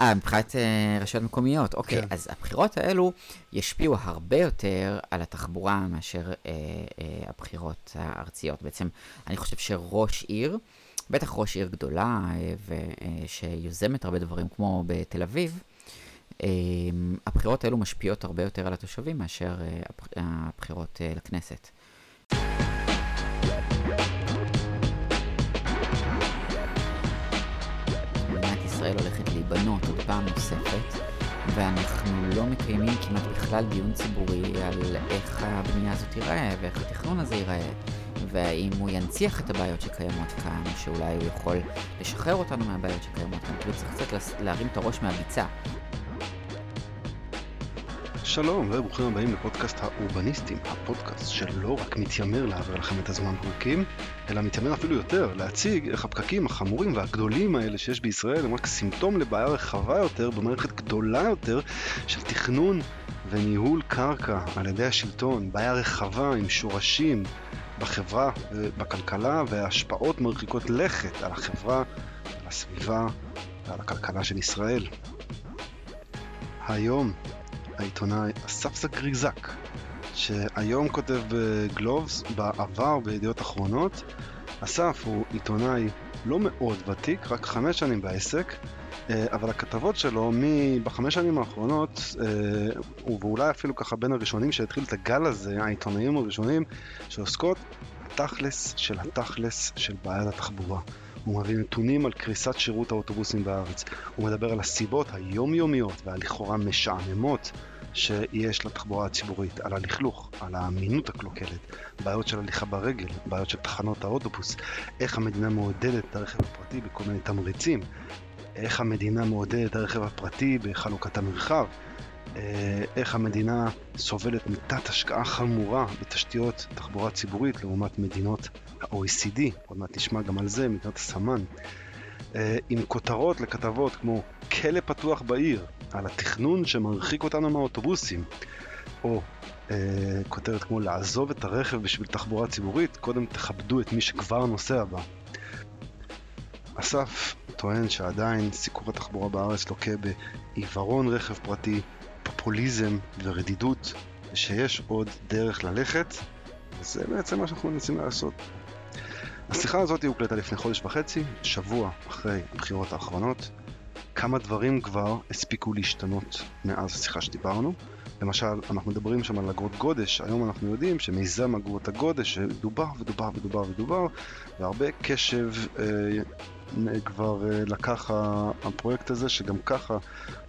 אה, מבחינת אה, רשויות מקומיות, אוקיי. כן. אז הבחירות האלו ישפיעו הרבה יותר על התחבורה מאשר אה, אה, הבחירות הארציות. בעצם, אני חושב שראש עיר, בטח ראש עיר גדולה, אה, ושיוזמת הרבה דברים כמו בתל אביב, אה, הבחירות האלו משפיעות הרבה יותר על התושבים מאשר אה, הבח- הבחירות אה, לכנסת. ישראל הולכת להיבנות עוד פעם נוספת, ואנחנו לא מקיימים כמעט בכלל דיון ציבורי על איך הבנייה הזאת תיראה, ואיך התכנון הזה ייראה, והאם הוא ינציח את הבעיות שקיימות כאן, או שאולי הוא יכול לשחרר אותנו מהבעיות שקיימות כאן, כאילו צריך קצת להרים את הראש מהביצה. שלום וברוכים הבאים לפודקאסט האורבניסטים, הפודקאסט שלא רק מתיימר להעביר לכם את הזמן פרקים, אלא מתיימר אפילו יותר להציג איך הפקקים החמורים והגדולים האלה שיש בישראל הם רק סימפטום לבעיה רחבה יותר במערכת גדולה יותר של תכנון וניהול קרקע על ידי השלטון, בעיה רחבה עם שורשים בחברה ובכלכלה והשפעות מרחיקות לכת על החברה, על הסביבה ועל הכלכלה של ישראל. היום העיתונאי אסף זגריזק, שהיום כותב בגלובס, בעבר בידיעות אחרונות. אסף הוא עיתונאי לא מאוד ותיק, רק חמש שנים בעסק, אה, אבל הכתבות שלו בחמש שנים האחרונות, אה, ואולי אפילו ככה בין הראשונים שהתחיל את הגל הזה, העיתונאים הראשונים, שעוסקות בתכלס של התכלס של בעיית התחבורה. הוא מביא נתונים על קריסת שירות האוטובוסים בארץ. הוא מדבר על הסיבות היומיומיות והלכאורה משעממות שיש לתחבורה הציבורית, על הלכלוך, על האמינות הקלוקלת, בעיות של הליכה ברגל, בעיות של תחנות האוטובוס, איך המדינה מעודדת את הרכב הפרטי בכל מיני תמריצים, איך המדינה מעודדת את הרכב הפרטי בחלוקת המרחב, אה, איך המדינה סובלת מתת השקעה חמורה בתשתיות תחבורה ציבורית לעומת מדינות ה-OECD, עוד מעט נשמע גם על זה, מדינות הסמן, אה, עם כותרות לכתבות כמו כלא פתוח בעיר, על התכנון שמרחיק אותנו מהאוטובוסים, או אה, כותרת כמו לעזוב את הרכב בשביל תחבורה ציבורית, קודם תכבדו את מי שכבר נוסע בה. אסף טוען שעדיין סיקור התחבורה בארץ לוקה בעיוורון רכב פרטי, פופוליזם ורדידות, ושיש עוד דרך ללכת, וזה בעצם מה שאנחנו מנסים לעשות. השיחה הזאת הוקלטה לפני חודש וחצי, שבוע אחרי הבחירות האחרונות. כמה דברים כבר הספיקו להשתנות מאז השיחה שדיברנו. למשל, אנחנו מדברים שם על אגרות גודש, היום אנחנו יודעים שמיזם אגרות הגודש שדובר ודובר ודובר ודובר, והרבה קשב אה, כבר אה, לקח הפרויקט הזה, שגם ככה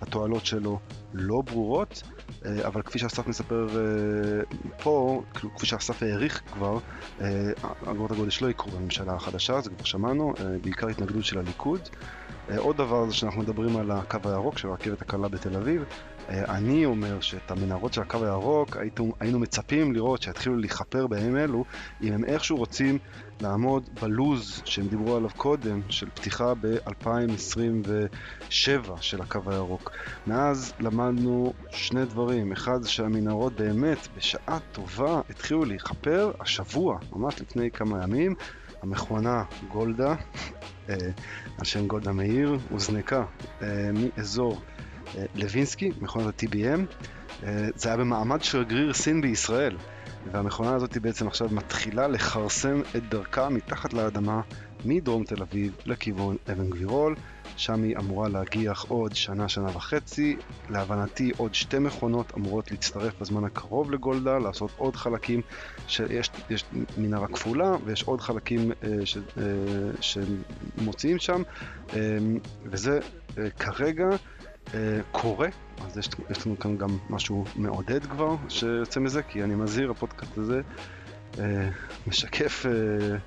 התועלות שלו לא ברורות, אה, אבל כפי שאסף מספר אה, פה, כאילו, כפי שאסף העריך כבר, אה, אגרות הגודש לא יקרו בממשלה החדשה, זה כבר שמענו, אה, בעיקר התנגדות של הליכוד. אה, עוד דבר זה שאנחנו מדברים על הקו הירוק של הרכבת הקלה בתל אביב. אה, אני אומר שאת המנהרות של הקו הירוק היינו, היינו מצפים לראות שיתחילו להיכפר בימים אלו, אם הם איכשהו רוצים לעמוד בלוז שהם דיברו עליו קודם, של פתיחה ב-2027 של הקו הירוק. מאז למדנו שני דברים, אחד זה שהמנהרות באמת בשעה טובה התחילו להיכפר השבוע, ממש לפני כמה ימים. המכונה גולדה, אה, על שם גולדה מאיר, הוזנקה אה, מאזור אה, לוינסקי, מכונת ה-TBM. אה, זה היה במעמד שגריר סין בישראל, והמכונה הזאת בעצם עכשיו מתחילה לכרסם את דרכה מתחת לאדמה מדרום תל אביב לכיוון אבן גבירול. שם היא אמורה להגיח עוד שנה, שנה וחצי. להבנתי עוד שתי מכונות אמורות להצטרף בזמן הקרוב לגולדה, לעשות עוד חלקים, שיש יש מנהרה כפולה ויש עוד חלקים אה, ש, אה, שמוציאים שם, אה, וזה אה, כרגע אה, קורה, אז יש, יש לנו כאן גם משהו מעודד כבר שיוצא מזה, כי אני מזהיר, הפודקאסט הזה אה, משקף אה,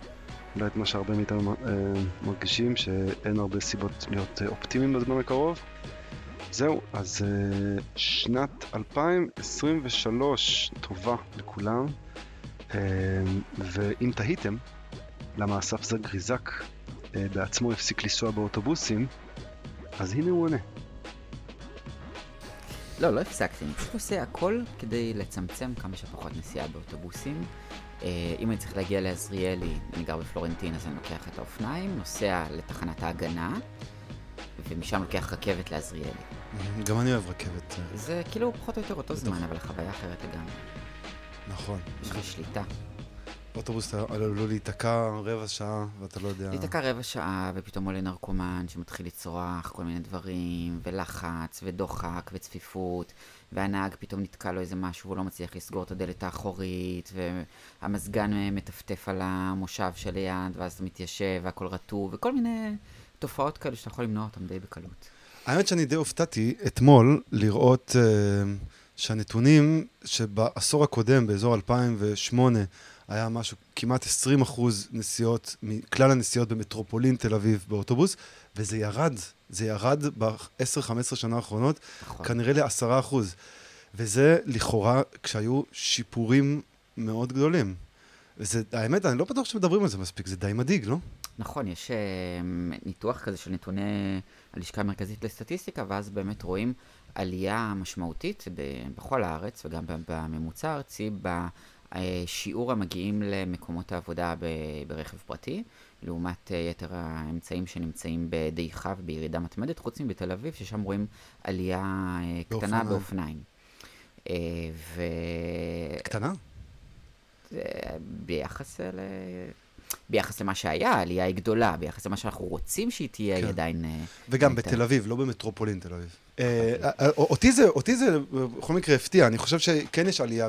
אולי את מה שהרבה מאיתנו אה, מרגישים, שאין הרבה סיבות להיות אה, אופטימיים בזמן הקרוב. זהו, אז אה, שנת 2023 טובה לכולם, ואם תהיתם למה אסף זגריזק בעצמו הפסיק לנסוע באוטובוסים, אז הנה הוא עונה. לא, לא הפסקתי, אני פשוט עושה הכל כדי לצמצם כמה שפחות נסיעה באוטובוסים. אה, אם אני צריך להגיע לעזריאלי, אני גר בפלורנטין, אז אני לוקח את האופניים, נוסע לתחנת ההגנה, ומשם לוקח רכבת לעזריאלי. גם אני אוהב רכבת. זה כאילו פחות או יותר אותו בטח. זמן, אבל החוויה אחרת לגמרי. נכון. יש לך שליטה. אוטובוס עלול להיתקע רבע שעה, ואתה לא יודע... להיתקע רבע שעה, ופתאום עולה נרקומן שמתחיל לצרוח כל מיני דברים, ולחץ, ודוחק, וצפיפות, והנהג פתאום נתקע לו איזה משהו, והוא לא מצליח לסגור את הדלת האחורית, והמזגן אה, מטפטף על המושב שליד, ואז אתה מתיישב, והכל רטוב, וכל מיני תופעות כאלו שאתה יכול למנוע אותן די בקלות. האמת שאני די הופתעתי אתמול לראות uh, שהנתונים שבעשור הקודם, באזור 2008, היה משהו, כמעט 20 אחוז נסיעות, מכלל הנסיעות במטרופולין תל אביב באוטובוס, וזה ירד, זה ירד ב-10-15 שנה האחרונות, נכון. כנראה ל-10 אחוז. וזה לכאורה כשהיו שיפורים מאוד גדולים. וזה, האמת, אני לא בטוח שמדברים על זה מספיק, זה די מדאיג, לא? נכון, יש אה, ניתוח כזה של נתוני הלשכה המרכזית לסטטיסטיקה, ואז באמת רואים עלייה משמעותית ב- בכל הארץ, וגם בממוצע הארצי, בשיעור המגיעים למקומות העבודה ב- ברכב פרטי, לעומת אה, יתר האמצעים שנמצאים בדעיכה ובירידה מתמדת, חוץ מבתל אביב, ששם רואים עלייה אה, קטנה באופניים. אה, ו... קטנה? ביחס ל... ביחס למה שהיה, העלייה היא גדולה, ביחס למה שאנחנו רוצים שהיא תהיה, היא כן. עדיין... וגם הייתה. בתל אביב, לא במטרופולין תל אביב. אותי זה, אותי זה בכל מקרה הפתיע, אני חושב שכן יש עלייה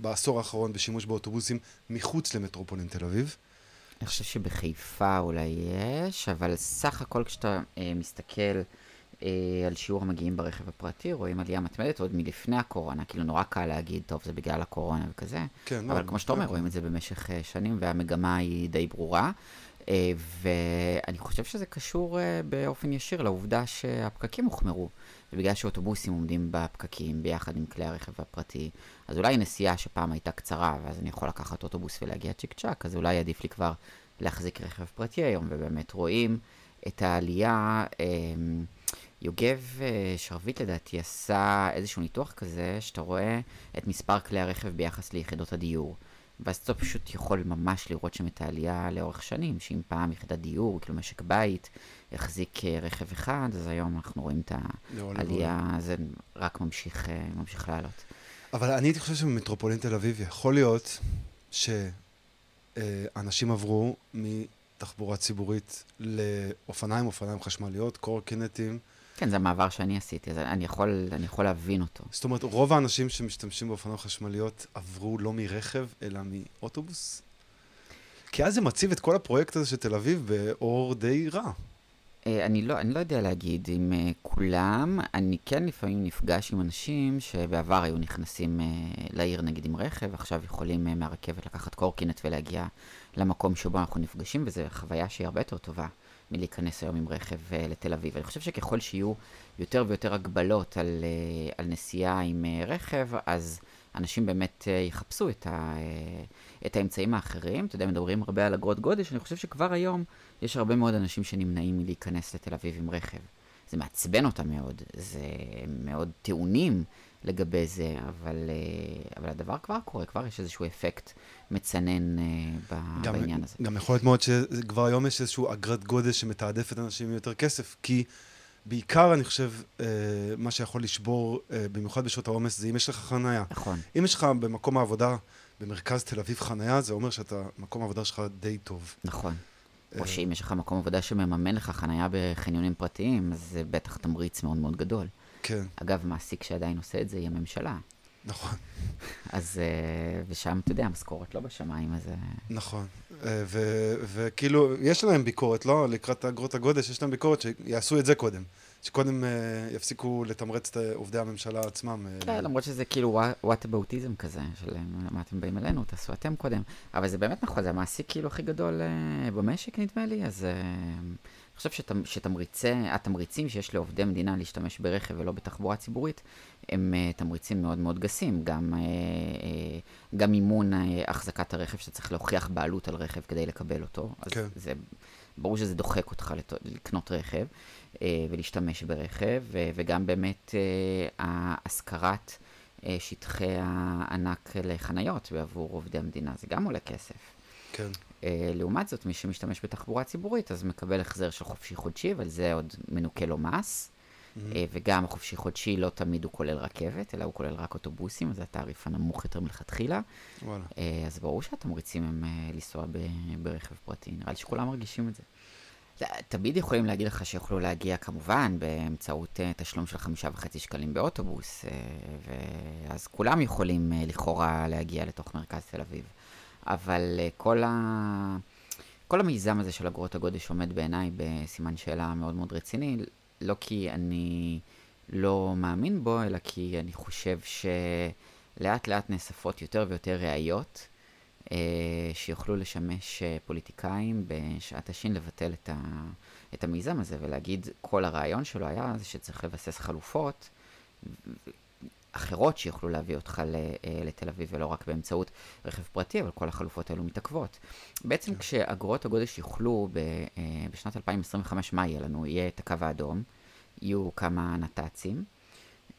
בעשור האחרון בשימוש באוטובוסים מחוץ למטרופולין תל אביב. אני חושב שבחיפה אולי יש, אבל סך הכל כשאתה אה, מסתכל אה, על שיעור המגיעים ברכב הפרטי, רואים עלייה מתמדת עוד מלפני הקורונה, כאילו נורא קל להגיד, טוב, זה בגלל הקורונה וכזה, כן, אבל לא, כמו שאתה אומר, לא. רואים את זה במשך אה, שנים, והמגמה היא די ברורה. אה, ואני חושב שזה קשור אה, באופן ישיר לעובדה שהפקקים הוחמרו. ובגלל שאוטובוסים עומדים בפקקים ביחד עם כלי הרכב הפרטי, אז אולי נסיעה שפעם הייתה קצרה, ואז אני יכול לקחת אוטובוס ולהגיע צ'יק צ'אק, אז אולי עדיף לי כבר להחזיק רכב פרטי היום, ובאמת רואים את העלייה. אה, יוגב שרביט לדעתי עשה איזשהו ניתוח כזה, שאתה רואה את מספר כלי הרכב ביחס ליחידות הדיור. ואז אתה פשוט יכול ממש לראות שם את העלייה לאורך שנים, שאם פעם יחידת דיור, כאילו משק בית, החזיק אה, רכב אחד, אז היום אנחנו רואים את לא, לא, העלייה, זה רק ממשיך, אה, ממשיך לעלות. אבל אני הייתי חושב שבמטרופולין תל אביב יכול להיות שאנשים עברו מתחבורה ציבורית לאופניים, אופניים חשמליות, קורקינטים. כן, זה המעבר שאני עשיתי, אז אני יכול, אני יכול להבין אותו. זאת אומרת, רוב האנשים שמשתמשים באופניים חשמליות עברו לא מרכב, אלא מאוטובוס? כי אז זה מציב את כל הפרויקט הזה של תל אביב באור די רע. אה, אני לא, אני לא יודע להגיד אם uh, כולם, אני כן לפעמים נפגש עם אנשים שבעבר היו נכנסים uh, לעיר נגיד עם רכב, עכשיו יכולים uh, מהרכבת לקחת קורקינט ולהגיע למקום שבו אנחנו נפגשים, וזו חוויה שהיא הרבה יותר טובה מלהיכנס היום עם רכב uh, לתל אביב. אני חושב שככל שיהיו יותר ויותר הגבלות על, uh, על נסיעה עם uh, רכב, אז אנשים באמת uh, יחפשו את, ה, uh, את האמצעים האחרים. אתה יודע, מדברים הרבה על אגרות גודש, אני חושב שכבר היום יש הרבה מאוד אנשים שנמנעים מלהיכנס לתל אביב עם רכב. זה מעצבן אותם מאוד, זה מאוד טעונים לגבי זה, אבל, אה, אבל הדבר כבר קורה, כבר יש איזשהו אפקט מצנן אה, גם, בעניין הזה. גם יכול להיות מאוד שכבר היום יש איזושהי אגרת גודש שמתעדפת אנשים עם יותר כסף, כי בעיקר אני חושב, אה, מה שיכול לשבור, אה, במיוחד בשעות העומס, זה אם יש לך חנייה. נכון, אם יש לך במקום העבודה, במרכז תל אביב חנייה, זה אומר שאתה, מקום העבודה שלך די טוב. נכון. אה, או שאם יש לך מקום עבודה שמממן לך חנייה בחניונים פרטיים, אז זה בטח תמריץ מאוד מאוד גדול. כן, אגב, מעסיק שעדיין עושה את זה היא הממשלה. נכון, אז, ושם, אתה יודע, המשכורת לא בשמיים, אז... נכון. אה, וכאילו, יש להם ביקורת, לא? לקראת אגרות הגודש, יש להם ביקורת שיעשו את זה קודם. שקודם אה, יפסיקו לתמרץ את עובדי הממשלה עצמם. אה, כן, למרות שזה כאילו what aboutism כזה, של מה אתם באים אלינו, תעשו אתם קודם. אבל זה באמת נכון, זה המעסיק כאילו הכי גדול במשק נדמה לי, אז חושב שתמ- שתמריצי, התמריצים שיש לעובדי מדינה להשתמש ברכב ולא בתחבורה ציבורית, הם אה, תמריצים מאוד מאוד גסים. גם, אה, אה, גם מימון החזקת הרכב, שאתה צריך להוכיח בעלות על רכב כדי לקבל אותו. אז כן. זה, ברור שזה דוחק אותך לת- לקנות רכב ולהשתמש ברכב, וגם באמת השכרת אה, שטחי הענק לחניות בעבור עובדי המדינה, זה גם עולה כסף. כן. אה, לעומת זאת, מי שמשתמש בתחבורה ציבורית, אז מקבל החזר של חופשי חודשי, אבל זה עוד מנוכה לו מס. אה, וגם החופשי חודשי לא תמיד הוא כולל רכבת, אלא הוא כולל רק אוטובוסים, אז זה התעריף הנמוך יותר מלכתחילה. וואלה. אה, אז ברור שהתמריצים הם לנסוע ב- ברכב פרטי, נראה לי שכולם מרגישים את זה. תמיד יכולים להגיד לך שיוכלו להגיע כמובן באמצעות תשלום של חמישה וחצי שקלים באוטובוס, ואז כולם יכולים לכאורה להגיע לתוך מרכז תל אביב. אבל אה, כל, ה... כל המיזם הזה של אגרות הגודש עומד בעיניי בסימן שאלה מאוד מאוד רציני, לא כי אני לא מאמין בו, אלא כי אני חושב שלאט לאט נאספות יותר ויותר ראיות אה, שיוכלו לשמש אה, פוליטיקאים בשעת השין לבטל את, ה, את המיזם הזה ולהגיד כל הרעיון שלו היה זה שצריך לבסס חלופות אחרות שיוכלו להביא אותך אה, לתל אביב ולא רק באמצעות רכב פרטי, אבל כל החלופות האלו מתעכבות. בעצם כשאגרות הגודש יוכלו אה, בשנת 2025, מה יהיה לנו? יהיה את הקו האדום, יהיו כמה נת"צים.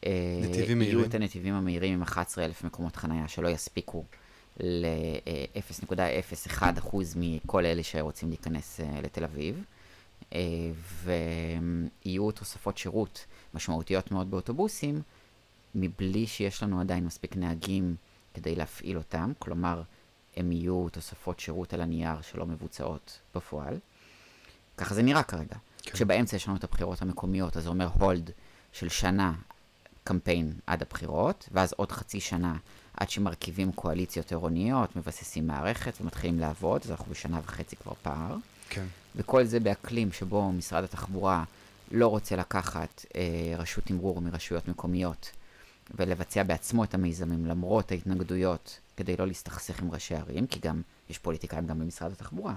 אה, נתיבים מהירים. יהיו את הנתיבים המהירים עם 11,000 מקומות חנייה שלא יספיקו ל-0.01% מכל אלה שרוצים להיכנס לתל אביב. ויהיו תוספות שירות משמעותיות מאוד באוטובוסים, מבלי שיש לנו עדיין מספיק נהגים כדי להפעיל אותם, כלומר, הם יהיו תוספות שירות על הנייר שלא מבוצעות בפועל. ככה זה נראה כרגע. כן. כשבאמצע יש לנו את הבחירות המקומיות, אז זה אומר הולד של שנה קמפיין עד הבחירות, ואז עוד חצי שנה עד שמרכיבים קואליציות עירוניות, מבססים מערכת ומתחילים לעבוד, אז אנחנו בשנה וחצי כבר פער. כן. וכל זה באקלים שבו משרד התחבורה לא רוצה לקחת אה, רשות תמרור מרשויות מקומיות ולבצע בעצמו את המיזמים למרות ההתנגדויות כדי לא להסתכסך עם ראשי ערים, כי גם יש פוליטיקאים גם במשרד התחבורה.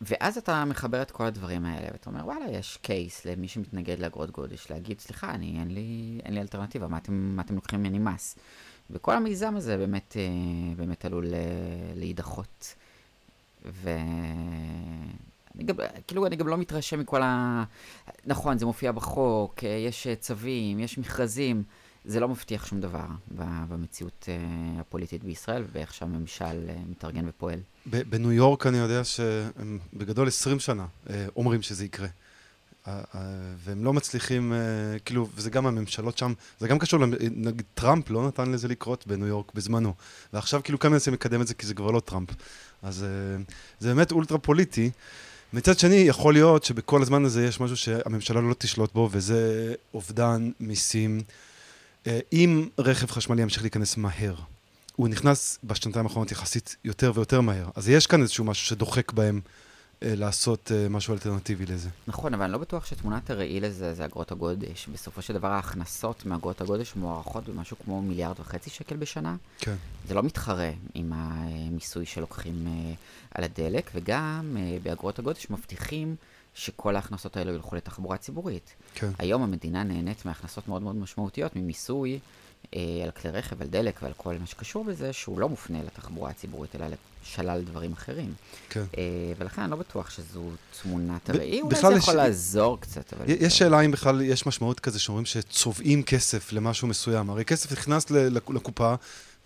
ואז אתה מחבר את כל הדברים האלה, ואתה אומר, וואלה, יש קייס למי שמתנגד לאגרות גודש, להגיד, סליחה, אני, אין, לי, אין לי אלטרנטיבה, מה אתם, מה אתם לוקחים ממני מס? וכל המיזם הזה באמת, אה, באמת עלול אה, להידחות. ואני גם, כאילו, אני גם לא מתרשם מכל ה... נכון, זה מופיע בחוק, אה, יש אה, צווים, יש מכרזים, זה לא מבטיח שום דבר במציאות אה, הפוליטית בישראל ובאיך שהממשל מתארגן ופועל. בניו יורק אני יודע שהם בגדול 20 שנה אומרים שזה יקרה. והם לא מצליחים, כאילו, וזה גם הממשלות שם, זה גם קשור, נגיד טראמפ לא נתן לזה לקרות בניו יורק בזמנו. ועכשיו כאילו כאן מנסים לקדם את זה כי זה כבר לא טראמפ. אז זה באמת אולטרה פוליטי. מצד שני, יכול להיות שבכל הזמן הזה יש משהו שהממשלה לא תשלוט בו, וזה אובדן מיסים. אה, אם רכב חשמלי ימשיך להיכנס מהר, הוא נכנס בשנתיים האחרונות יחסית יותר ויותר מהר, אז יש כאן איזשהו משהו שדוחק בהם לעשות אה, משהו אלטרנטיבי לזה. נכון, אבל אני לא בטוח שתמונת הראי לזה זה אגרות הגודש. בסופו של דבר ההכנסות מאגרות הגודש מוערכות במשהו כמו מיליארד וחצי שקל בשנה. כן. זה לא מתחרה עם המיסוי שלוקחים אה, על הדלק, וגם אה, באגרות הגודש מבטיחים שכל ההכנסות האלו ילכו לתחבורה ציבורית. כן. היום המדינה נהנית מהכנסות מאוד מאוד משמעותיות ממיסוי אה, על כלי רכב, על דלק ועל כל מה שקשור בזה, שהוא לא מופנה לתחבורה הציבורית, אלא לשלל דברים אחרים. כן. אה, ולכן אני לא בטוח שזו תמונת הראי, אולי זה יש- יכול לעזור קצת, אבל... יש שאלה אם בכלל יש משמעות כזה שאומרים שצובעים כסף למשהו מסוים. הרי כסף נכנס לקופה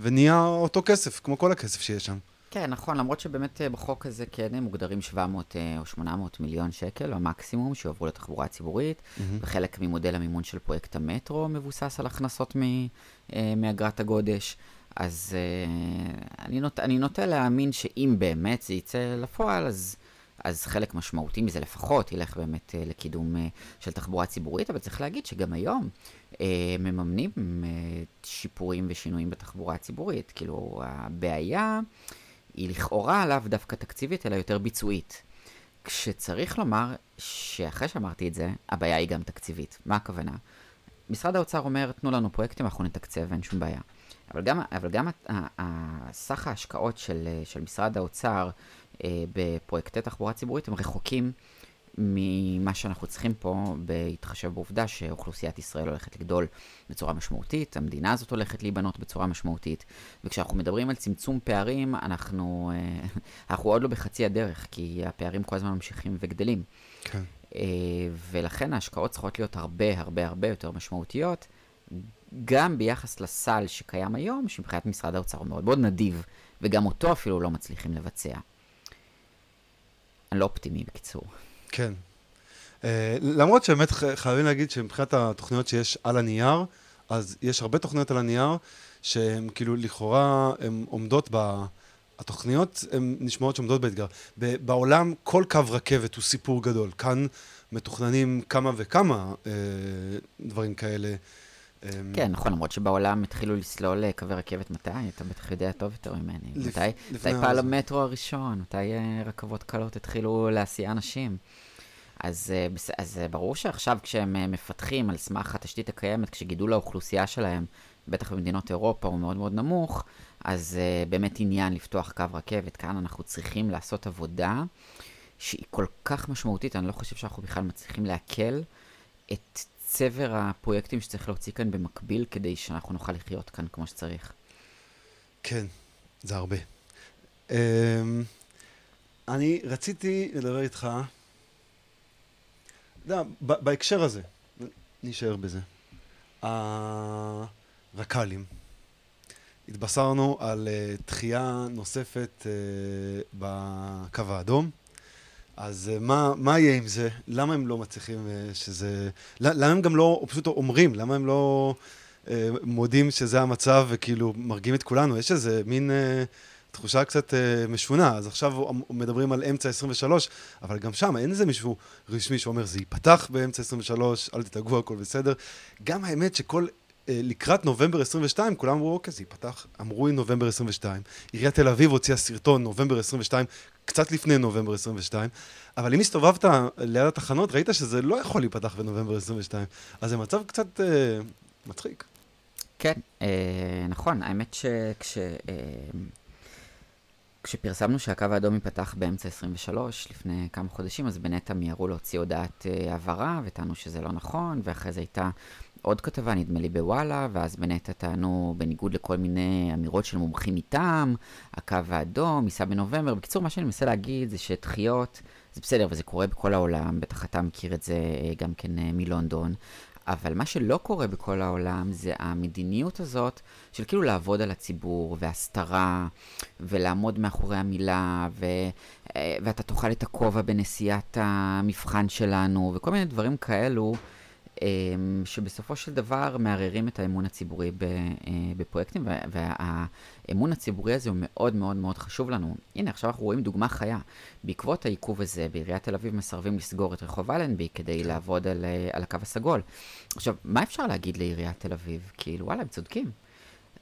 ונהיה אותו כסף, כמו כל הכסף שיש שם. כן, נכון, למרות שבאמת אה, בחוק הזה כן הם מוגדרים 700 אה, או 800 מיליון שקל, המקסימום שיועברו לתחבורה הציבורית, וחלק ממודל המימון של פרויקט המטרו מבוסס על הכנסות מ- אה, מאגרת הגודש. אז אני, נוט, אני נוטה להאמין שאם באמת זה יצא לפועל, אז, אז חלק משמעותי מזה לפחות ילך באמת לקידום של תחבורה ציבורית, אבל צריך להגיד שגם היום מממנים שיפורים ושינויים בתחבורה הציבורית. כאילו, הבעיה היא לכאורה לאו דווקא תקציבית, אלא יותר ביצועית. כשצריך לומר שאחרי שאמרתי את זה, הבעיה היא גם תקציבית. מה הכוונה? משרד האוצר אומר, תנו לנו פרויקטים, אנחנו נתקצב, אין שום בעיה. אבל גם, אבל גם סך ההשקעות של, של משרד האוצר אה, בפרויקטי תחבורה ציבורית הם רחוקים ממה שאנחנו צריכים פה, בהתחשב בעובדה שאוכלוסיית ישראל הולכת לגדול בצורה משמעותית, המדינה הזאת הולכת להיבנות בצורה משמעותית, וכשאנחנו מדברים על צמצום פערים, אנחנו, אה, אנחנו עוד לא בחצי הדרך, כי הפערים כל הזמן ממשיכים וגדלים. כן. אה, ולכן ההשקעות צריכות להיות הרבה הרבה הרבה יותר משמעותיות, גם ביחס לסל שקיים היום, שמבחינת משרד האוצר הוא מאוד מאוד נדיב, וגם אותו אפילו לא מצליחים לבצע. אני לא אופטימי בקיצור. כן. Uh, למרות שבאמת חייבים להגיד שמבחינת התוכניות שיש על הנייר, אז יש הרבה תוכניות על הנייר שהן כאילו לכאורה הן עומדות ב... התוכניות הן נשמעות שעומדות באתגר. בעולם כל קו רכבת הוא סיפור גדול. כאן מתוכננים כמה וכמה אה, דברים כאלה. אה, כן, נכון, למרות שבעולם התחילו לסלול אה, קווי רכבת מתי? אתה בטח יודע טוב יותר ממני. לפ... מתי, מתי פעל המטרו הראשון? מתי אה, רכבות קלות התחילו להסיע אנשים? אז, אה, אז ברור שעכשיו כשהם מפתחים על סמך התשתית הקיימת, כשגידול האוכלוסייה שלהם, בטח במדינות אירופה, הוא מאוד מאוד נמוך, אז באמת עניין לפתוח קו רכבת. כאן אנחנו צריכים לעשות עבודה שהיא כל כך משמעותית, אני לא חושב שאנחנו בכלל מצליחים לעכל את צבר הפרויקטים שצריך להוציא כאן במקביל, כדי שאנחנו נוכל לחיות כאן כמו שצריך. כן, זה הרבה. Um, אני רציתי לדבר איתך, בהקשר הזה, נשאר בזה. הרק"לים. התבשרנו על uh, דחייה נוספת uh, בקו האדום. אז uh, מה, מה יהיה עם זה? למה הם לא מצליחים שזה... למה הם גם לא פשוט אומרים? למה הם לא uh, מודים שזה המצב וכאילו מרגיעים את כולנו? יש איזה מין uh, תחושה קצת uh, משונה. אז עכשיו מדברים על אמצע 23, אבל גם שם אין איזה מישהו רשמי שאומר זה ייפתח באמצע 23, אל תתעגבו, הכל בסדר. גם האמת שכל אה, לקראת נובמבר 22, כולם אמרו, אוקיי, זה ייפתח, אמרו לי נובמבר 22. עיריית תל אביב הוציאה סרטון נובמבר 22, קצת לפני נובמבר 22, אבל אם הסתובבת ליד התחנות, ראית שזה לא יכול להיפתח בנובמבר 22. אז זה מצב קצת אה, מצחיק. כן, אה, נכון, האמת שכש... אה, כשפרסמנו שהקו האדום ייפתח באמצע 23, לפני כמה חודשים, אז בנטע מיהרו להוציא הודעת אה, הבהרה, וטענו שזה לא נכון, ואחרי זה הייתה עוד כתבה, נדמה לי בוואלה, ואז בנטע טענו, בניגוד לכל מיני אמירות של מומחים מטעם, הקו האדום, ייסע בנובמבר. בקיצור, מה שאני מנסה להגיד זה שדחיות, זה בסדר, וזה קורה בכל העולם, בטח אתה מכיר את זה אה, גם כן אה, מלונדון, אבל מה שלא קורה בכל העולם זה המדיניות הזאת של כאילו לעבוד על הציבור, והסתרה, ולעמוד מאחורי המילה, ו, אה, ואתה תאכל את הכובע בנסיעת המבחן שלנו, וכל מיני דברים כאלו. אמ, שבסופו של דבר מערערים את האמון הציבורי אה, בפרויקטים, והאמון הציבורי הזה הוא מאוד מאוד מאוד חשוב לנו. הנה, עכשיו אנחנו רואים דוגמה חיה. בעקבות העיכוב הזה, בעיריית תל אביב מסרבים לסגור את רחוב אלנבי כדי כן. לעבוד על, אה, על הקו הסגול. עכשיו, מה אפשר להגיד לעיריית תל אביב? כאילו, וואלה, הם צודקים.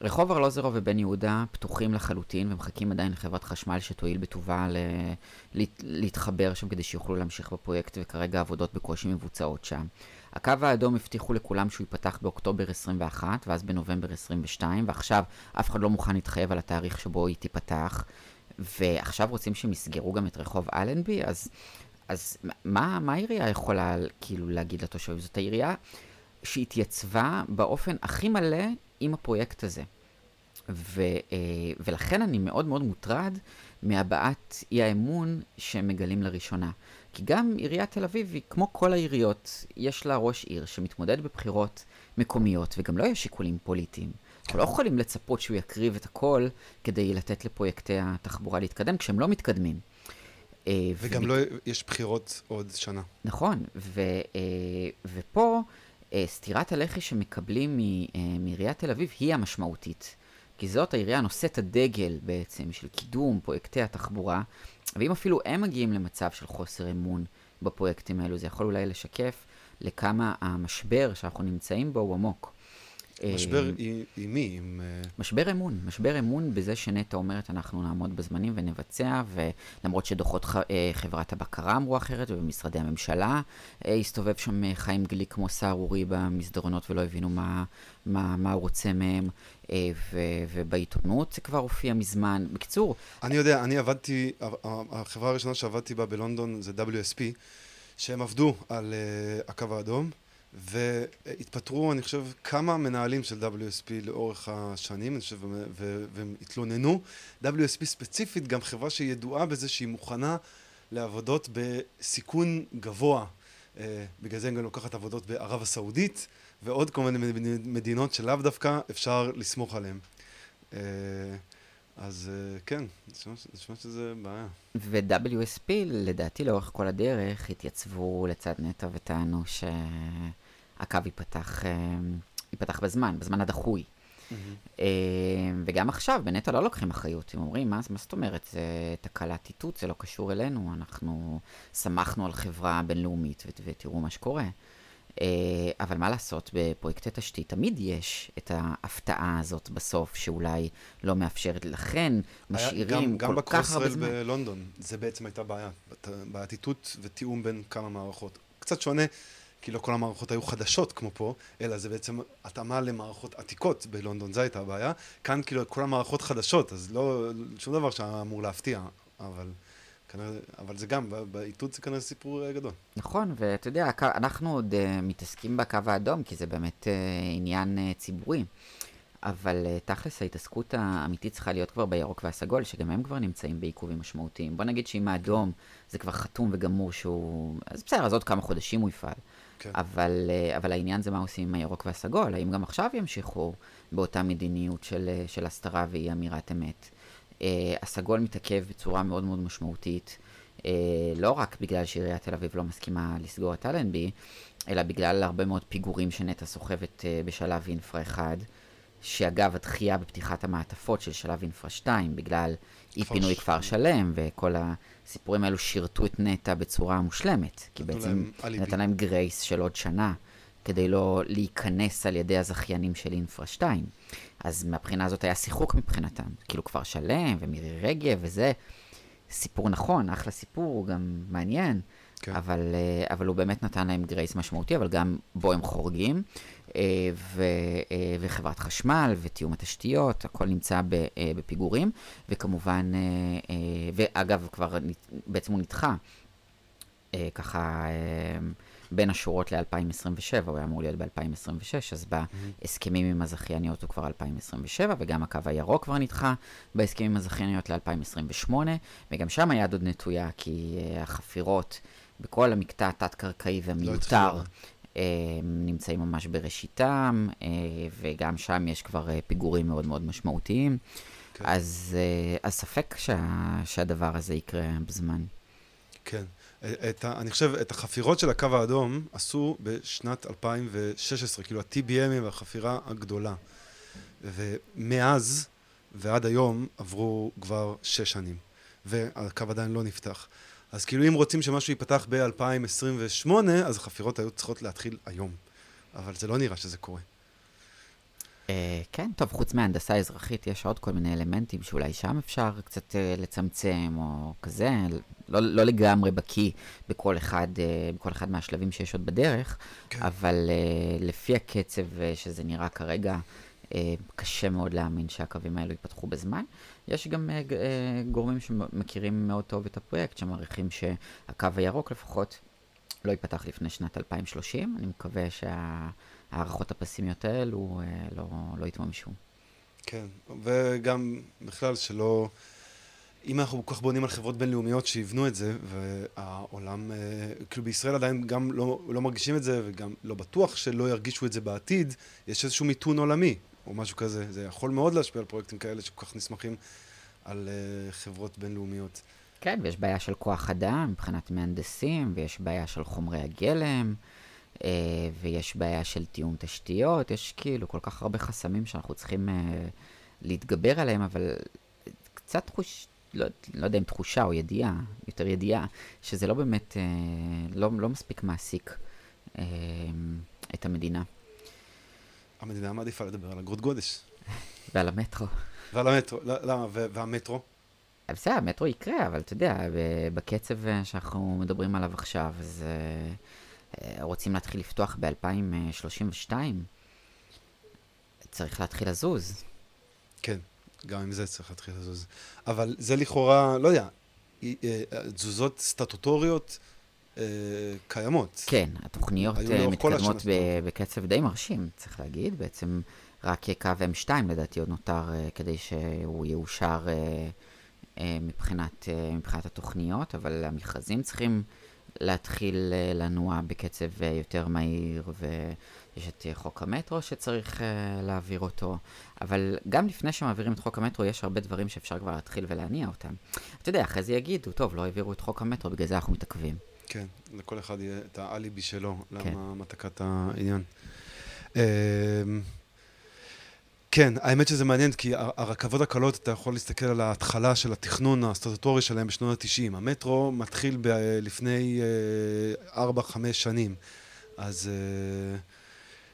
רחוב ארלוזרוב ובן יהודה פתוחים לחלוטין ומחכים עדיין לחברת חשמל שתואיל בטובה ל... להתחבר שם כדי שיוכלו להמשיך בפרויקט וכרגע העבודות בקושי מבוצעות שם. הקו האדום הבטיחו לכולם שהוא ייפתח באוקטובר 21 ואז בנובמבר 22 ועכשיו אף אחד לא מוכן להתחייב על התאריך שבו היא תיפתח ועכשיו רוצים שהם יסגרו גם את רחוב אלנבי אז, אז מה, מה העירייה יכולה כאילו להגיד לתושבים? זאת העירייה שהתייצבה באופן הכי מלא עם הפרויקט הזה. ו, אה, ולכן אני מאוד מאוד מוטרד מהבעת אי האמון שהם מגלים לראשונה. כי גם עיריית תל אביב היא, כמו כל העיריות, יש לה ראש עיר שמתמודד בבחירות מקומיות, וגם לא יש שיקולים פוליטיים. אנחנו לא יכולים לצפות שהוא יקריב את הכל כדי לתת לפרויקטי התחבורה להתקדם, כשהם לא מתקדמים. אה, וגם ו... לא, יש בחירות עוד שנה. נכון, ו, אה, ופה סטירת הלחי שמקבלים מעיריית תל אביב היא המשמעותית. כי זאת העירייה נושאת הדגל בעצם של קידום פרויקטי התחבורה, ואם אפילו הם מגיעים למצב של חוסר אמון בפרויקטים האלו, זה יכול אולי לשקף לכמה המשבר שאנחנו נמצאים בו הוא עמוק. משבר אה, עם מי? עם... אה, משבר אמון. משבר אמון בזה שנטע אומרת אנחנו נעמוד בזמנים ונבצע, ולמרות שדוחות אה, חברת הבקרה אמרו אחרת, ובמשרדי הממשלה הסתובב שם חיים גליק כמו סהרורי במסדרונות ולא הבינו מה, מה, מה הוא רוצה מהם, ו, ובעיתונות זה כבר הופיע מזמן. בקיצור... אני יודע, אני עבדתי, החברה הראשונה שעבדתי בה בלונדון זה WSP, שהם עבדו על הקו האדום. והתפטרו, אני חושב, כמה מנהלים של WSP לאורך השנים, אני חושב, והם התלוננו. WSP ספציפית, גם חברה שידועה בזה שהיא מוכנה לעבודות בסיכון גבוה. אה, בגלל זה הם גם לוקחת עבודות בערב הסעודית, ועוד כל מיני מדינות שלאו דווקא אפשר לסמוך עליהן. אה, אז אה, כן, נשמע שזה בעיה. ו-WSP, לדעתי, לאורך כל הדרך, התייצבו לצד נטע וטענו שהקו ייפתח, ייפתח בזמן, בזמן הדחוי. Mm-hmm. וגם עכשיו, בנטע לא לוקחים אחריות. הם אומרים, מה, מה זאת אומרת? זה תקלת איתות, זה לא קשור אלינו, אנחנו שמחנו על חברה בינלאומית, ותראו מה שקורה. אה, אבל מה לעשות, בפרויקטי תשתית תמיד יש את ההפתעה הזאת בסוף, שאולי לא מאפשרת, לכן משאירים גם, כל גם כך הרבה זמן. גם בלונדון, זה בעצם הייתה בעיה, בעיית איתות ותיאום בין כמה מערכות. קצת שונה, כי לא כל המערכות היו חדשות כמו פה, אלא זה בעצם התאמה למערכות עתיקות בלונדון, זו הייתה הבעיה. כאן כאילו כל המערכות חדשות, אז לא, שום דבר שאמור להפתיע, אבל... כנראה, אבל זה גם, באיתות זה כנראה סיפור אה, גדול. נכון, ואתה יודע, אנחנו עוד uh, מתעסקים בקו האדום, כי זה באמת uh, עניין ציבורי. אבל uh, תכלס ההתעסקות האמיתית צריכה להיות כבר בירוק והסגול, שגם הם כבר נמצאים בעיכובים משמעותיים. בוא נגיד שאם האדום זה כבר חתום וגמור שהוא... אז בסדר, אז עוד כמה חודשים הוא יפעל. כן. אבל, uh, אבל העניין זה מה עושים עם הירוק והסגול. האם גם עכשיו ימשיכו באותה מדיניות של, של הסתרה ואי אמירת אמת? Uh, הסגול מתעכב בצורה מאוד מאוד משמעותית, uh, לא רק בגלל שעיריית תל אביב לא מסכימה לסגור את אלנבי, אלא בגלל הרבה מאוד פיגורים שנטע סוחבת uh, בשלב אינפרה 1, שאגב, הדחייה בפתיחת המעטפות של שלב אינפרה 2, בגלל אי פינוי כפר שלם, וכל הסיפורים האלו שירתו את נטע בצורה מושלמת, כי בעצם נתן להם גרייס של עוד שנה. כדי לא להיכנס על ידי הזכיינים של אינפרה 2. אז מהבחינה הזאת היה שיחוק מבחינתם. כאילו כפר שלם ומירי רגב וזה. סיפור נכון, אחלה סיפור, גם מעניין. כן. אבל, אה, אבל הוא באמת נתן להם גרייס משמעותי, אבל גם בו הם חורגים. אה, ו, אה, וחברת חשמל ותיאום התשתיות, הכל נמצא בפיגורים. וכמובן, ואגב, כבר בעצם הוא נדחה. ככה בין השורות ל-2027, הוא היה אמור להיות ב-2026, אז בהסכמים עם הזכייניות הוא כבר 2027, וגם הקו הירוק כבר נדחה בהסכמים עם הזכייניות ל-2028, וגם שם היד עוד נטויה, כי החפירות בכל המקטע התת-קרקעי והמיותר, לא uh, נמצאים ממש בראשיתם, uh, וגם שם יש כבר uh, פיגורים מאוד מאוד משמעותיים. כן. אז, אז ספק שה, שהדבר הזה יקרה בזמן. כן. את ה, אני חושב, את החפירות של הקו האדום עשו בשנת 2016, כאילו ה-TBMים והחפירה הגדולה. ומאז ועד היום עברו כבר שש שנים, והקו עדיין לא נפתח. אז כאילו אם רוצים שמשהו ייפתח ב-2028, אז החפירות היו צריכות להתחיל היום. אבל זה לא נראה שזה קורה. Uh, כן, טוב, חוץ מהנדסה אזרחית, יש עוד כל מיני אלמנטים שאולי שם אפשר קצת uh, לצמצם, או כזה, לא, לא לגמרי בקיא בכל אחד, uh, בכל אחד מהשלבים שיש עוד בדרך, כן. אבל uh, לפי הקצב uh, שזה נראה כרגע, uh, קשה מאוד להאמין שהקווים האלו ייפתחו בזמן. יש גם uh, uh, גורמים שמכירים מאוד טוב את הפרויקט, שמעריכים שהקו הירוק לפחות לא ייפתח לפני שנת 2030. אני מקווה שה... ההערכות הפסימיות האלו אה, לא, לא יתממשו. כן, וגם בכלל שלא... אם אנחנו כל כך בונים על חברות בינלאומיות שיבנו את זה, והעולם, כאילו בישראל עדיין גם לא, לא מרגישים את זה, וגם לא בטוח שלא ירגישו את זה בעתיד, יש איזשהו מיתון עולמי, או משהו כזה. זה יכול מאוד להשפיע על פרויקטים כאלה שכל כך נסמכים על uh, חברות בינלאומיות. כן, ויש בעיה של כוח אדם מבחינת מהנדסים, ויש בעיה של חומרי הגלם. אה, ויש בעיה של תיאום תשתיות, יש כאילו כל כך הרבה חסמים שאנחנו צריכים אה, להתגבר עליהם, אבל קצת תחוש... לא, לא יודע אם תחושה או ידיעה, יותר ידיעה, שזה לא באמת, אה, לא, לא מספיק מעסיק אה, את המדינה. המדינה מעדיפה לדבר על אגרות גודש. ועל המטרו. ועל המטרו, למה? והמטרו? בסדר, המטרו יקרה, אבל אתה יודע, בקצב שאנחנו מדברים עליו עכשיו, אז... אה, אה, רוצים להתחיל לפתוח ב-2032, צריך להתחיל לזוז. כן, גם עם זה צריך להתחיל לזוז. אבל זה לכאורה, לא יודע, אה, תזוזות סטטוטוריות אה, קיימות. כן, התוכניות מתקדמות בקצב די מרשים, צריך להגיד. בעצם רק קו M2 לדעתי עוד נותר כדי שהוא יאושר מבחינת, מבחינת התוכניות, אבל המכרזים צריכים... להתחיל אה, לנוע בקצב אה, יותר מהיר, ויש את אה, חוק המטרו שצריך אה, להעביר אותו, אבל גם לפני שמעבירים את חוק המטרו, יש הרבה דברים שאפשר כבר להתחיל ולהניע אותם. אתה יודע, אחרי זה יגידו, טוב, לא העבירו את חוק המטרו, בגלל זה אנחנו מתעכבים. כן, לכל אחד יהיה את האליבי שלו, כן. למה מתקת העניין. אמ, כן, האמת שזה מעניין, כי הרכבות הקלות, אתה יכול להסתכל על ההתחלה של התכנון הסטטוטורי שלהם בשנות ה-90. המטרו מתחיל ב- לפני 4-5 שנים. אז אה,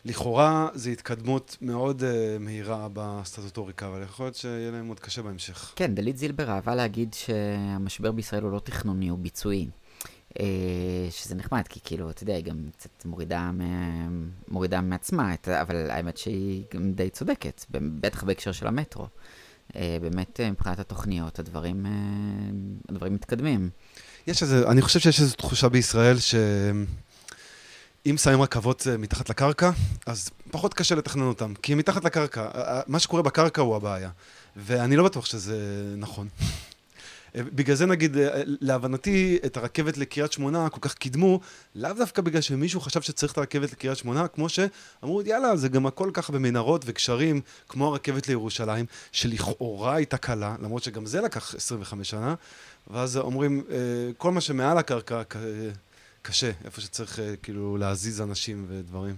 לכאורה זו התקדמות מאוד אה, מהירה בסטטוטוריקה, אבל יכול להיות שיהיה להם עוד קשה בהמשך. כן, דלית זילבר אהבה להגיד שהמשבר בישראל הוא לא תכנוני, הוא ביצועי. אה, שזה נחמד, כי כאילו, אתה יודע, היא גם קצת מורידה, מ- מורידה מעצמה, את, אבל האמת שהיא גם די צודקת, בטח בהקשר של המטרו. אה, באמת, אה, מבחינת התוכניות, הדברים, הדברים מתקדמים. יש איזה, אני חושב שיש איזו תחושה בישראל שאם שמים רכבות מתחת לקרקע, אז פחות קשה לתכנן אותם. כי מתחת לקרקע, מה שקורה בקרקע הוא הבעיה. ואני לא בטוח שזה נכון. אה, בגלל זה נגיד, אה, להבנתי, את הרכבת לקריית שמונה כל כך קידמו, לאו דווקא בגלל שמישהו חשב שצריך את הרכבת לקריית שמונה, כמו שאמרו, יאללה, זה גם הכל ככה במנהרות וקשרים, כמו הרכבת לירושלים, שלכאורה הייתה קלה, למרות שגם זה לקח 25 שנה, ואז אומרים, אה, כל מה שמעל הקרקע קשה, איפה שצריך כאילו להזיז אנשים ודברים.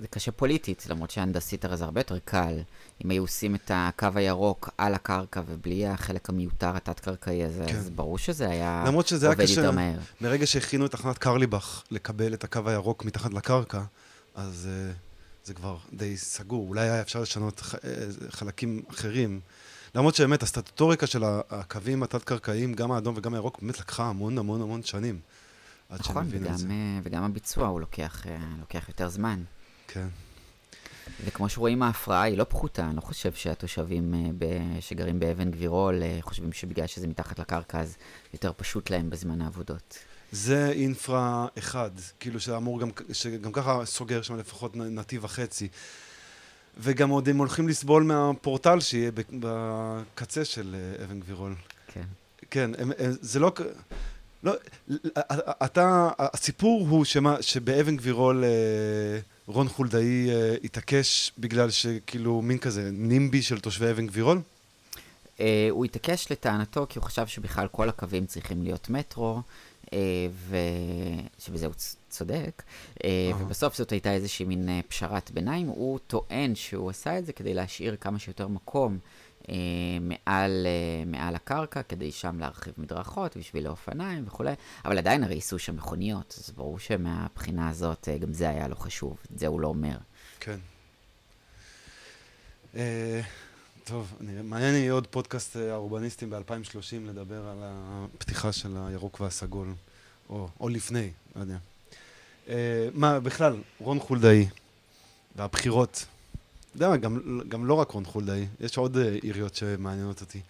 זה קשה פוליטית, למרות שהנדסית הרי זה הרבה יותר קל. אם היו עושים את הקו הירוק על הקרקע ובלי החלק המיותר התת-קרקעי הזה, כן. אז ברור שזה היה למרות שזה היה קשה, יותר מהר. מרגע שהכינו את תחנת קרליבך לקבל את הקו הירוק מתחת לקרקע, אז אה, זה כבר די סגור. אולי היה אפשר לשנות ח- אה, חלקים אחרים. למרות שבאמת הסטטוטוריקה של הקווים התת-קרקעיים, גם האדום וגם הירוק, באמת לקחה המון המון המון שנים. עד נכון. וגם, אה, וגם הביצוע הוא לוקח, לוקח יותר זמן. כן. וכמו שרואים, ההפרעה היא לא פחותה. אני לא חושב שהתושבים אה, ב- שגרים באבן גבירול אה, חושבים שבגלל שזה מתחת לקרקע, אז יותר פשוט להם בזמן העבודות. זה אינפרה אחד, כאילו שאמור גם, שגם ככה סוגר שם לפחות נתיב וחצי. וגם עוד הם הולכים לסבול מהפורטל שיהיה בק- בקצה של אה, אבן גבירול. כן. כן, הם, הם, זה לא... לא, אתה, הסיפור הוא שמה, שבאבן גבירול אה, רון חולדאי אה, התעקש בגלל שכאילו מין כזה נימבי של תושבי אבן גבירול? Uh, הוא התעקש לטענתו כי הוא חשב שבכלל כל הקווים צריכים להיות מטרו, uh, ושבזה הוא צ- צודק, uh, אהה. ובסוף זאת הייתה איזושהי מין uh, פשרת ביניים. הוא טוען שהוא עשה את זה כדי להשאיר כמה שיותר מקום uh, מעל, uh, מעל הקרקע, כדי שם להרחיב מדרכות ושבילי אופניים וכולי, אבל עדיין הרי ייסעו שם מכוניות, אז ברור שמהבחינה הזאת uh, גם זה היה לו חשוב, את זה הוא לא אומר. כן. אה, טוב, אני, מעניין יהיה עוד פודקאסט אה, האורבניסטים ב-2030 לדבר על הפתיחה של הירוק והסגול, או, או לפני, לא יודע. אה, מה, בכלל, רון חולדאי והבחירות, יודע מה, גם, גם לא רק רון חולדאי, יש עוד אה, עיריות שמעניינות אותי,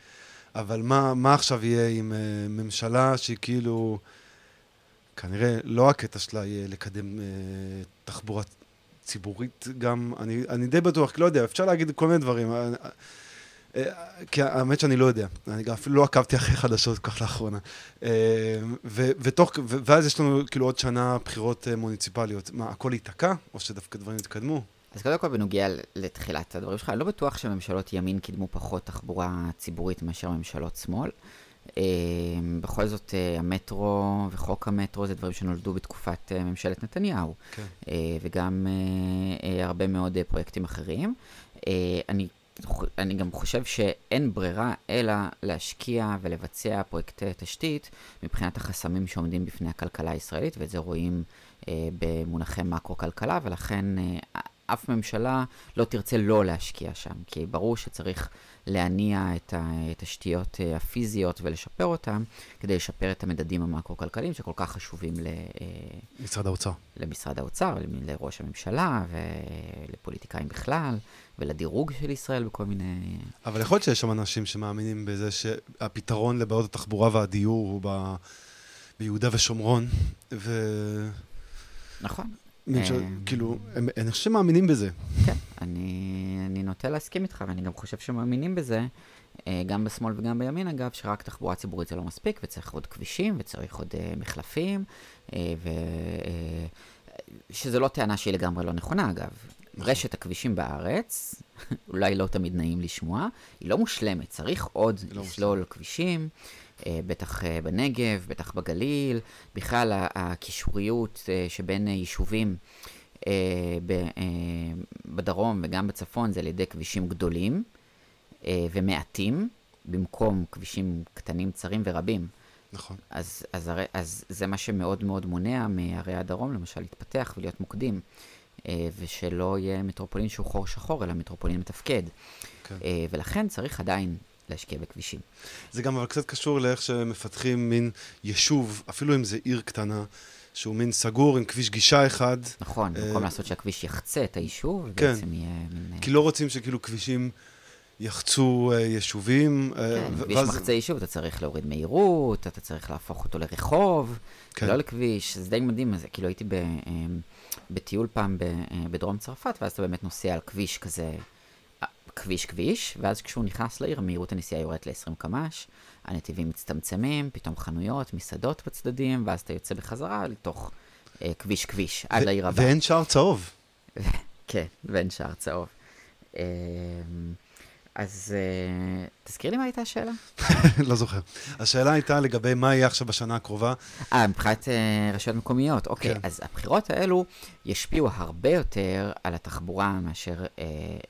אבל מה, מה עכשיו יהיה עם אה, ממשלה שהיא כאילו, כנראה לא הקטע שלה יהיה לקדם אה, תחבורה ציבורית גם, אני, אני די בטוח, לא יודע, אפשר להגיד כל מיני דברים. כי האמת שאני לא יודע, אני גם אפילו לא עקבתי אחרי חדשות כל כך לאחרונה. ו- ותוך, ו- ואז יש לנו כאילו עוד שנה בחירות מוניציפליות. מה, הכל ייתקע, או שדווקא דברים יתקדמו? אז קודם כל בנוגע לתחילת הדברים שלך, אני לא בטוח שממשלות ימין קידמו פחות תחבורה ציבורית מאשר ממשלות שמאל. אה, בכל זאת, אה, המטרו וחוק המטרו זה דברים שנולדו בתקופת אה, ממשלת נתניהו, כן. וגם הרבה מאוד פרויקטים אחרים. אני, אני גם חושב שאין ברירה אלא להשקיע ולבצע פרויקטי תשתית מבחינת החסמים שעומדים בפני הכלכלה הישראלית, ואת זה רואים במונחי מקרו-כלכלה, ולכן אף ממשלה לא תרצה לא להשקיע שם, כי ברור שצריך להניע את התשתיות אה, הפיזיות ולשפר אותן, כדי לשפר את המדדים המקרו-כלכליים שכל כך חשובים ל, אה, משרד האוצר. למשרד האוצר, לראש הממשלה ולפוליטיקאים בכלל, ולדירוג של ישראל בכל מיני... אבל יכול להיות שיש שם אנשים שמאמינים בזה שהפתרון לבעיות התחבורה והדיור הוא ב... ביהודה ושומרון, ו... נכון. אה, כאילו, הם, אני חושב שמאמינים בזה. כן, אני, אני נוט... נוטה להסכים איתך, ואני גם חושב שמאמינים בזה, אה, גם בשמאל וגם בימין אגב, שרק תחבורה ציבורית זה לא מספיק, וצריך עוד כבישים, וצריך עוד אה, מחלפים, אה, ו... שזה לא טענה שהיא לגמרי לא נכונה אגב. רשת הכבישים בארץ, אולי לא תמיד נעים לשמוע, היא לא מושלמת, צריך עוד לא לסלול כבישים, בטח אה, בנגב, בטח בגליל, בכלל הקישוריות אה, שבין אה, יישובים אה, אה, בדרום וגם בצפון זה על ידי כבישים גדולים אה, ומעטים, במקום כבישים קטנים, צרים ורבים. נכון. אז, אז, הרי, אז זה מה שמאוד מאוד מונע מערי הדרום, למשל, להתפתח ולהיות מוקדים, אה, ושלא יהיה מטרופולין שהוא חור שחור, אלא מטרופולין מתפקד. כן. אה, ולכן צריך עדיין להשקיע בכבישים. זה גם אבל קצת קשור לאיך שמפתחים מין יישוב, אפילו אם זה עיר קטנה, שהוא מין סגור עם כביש גישה אחד, נכון, אה, במקום לעשות שהכביש יחצה את היישוב, כן. ובעצם יהיה מין... אה, כי לא רוצים שכאילו כבישים יחצו אה, יישובים. אה, כן, כביש ואז- מחצה יישוב, אתה צריך להוריד מהירות, אתה צריך להפוך אותו לרחוב, כן. לא לכביש, זה די מדהים, אז כאילו הייתי ב, אמ, בטיול פעם ב, אה, בדרום צרפת, ואז אתה באמת נוסע על כביש כזה, אה, כביש כביש, ואז כשהוא נכנס לעיר, מהירות הנסיעה יורדת ל-20 קמ"ש, הנתיבים מצטמצמים, פתאום חנויות, מסעדות בצדדים, ואז אתה יוצא בחזרה לתוך אה, כביש כביש, עד לעיר הבאה. ואין שער צהוב. כן, ואין שער צהוב. אמ, אז אה, תזכיר לי מה הייתה השאלה? לא זוכר. השאלה הייתה לגבי מה יהיה עכשיו בשנה הקרובה. אה, מבחינת אה, רשויות מקומיות, אוקיי. כן. אז הבחירות האלו ישפיעו הרבה יותר על התחבורה מאשר אה,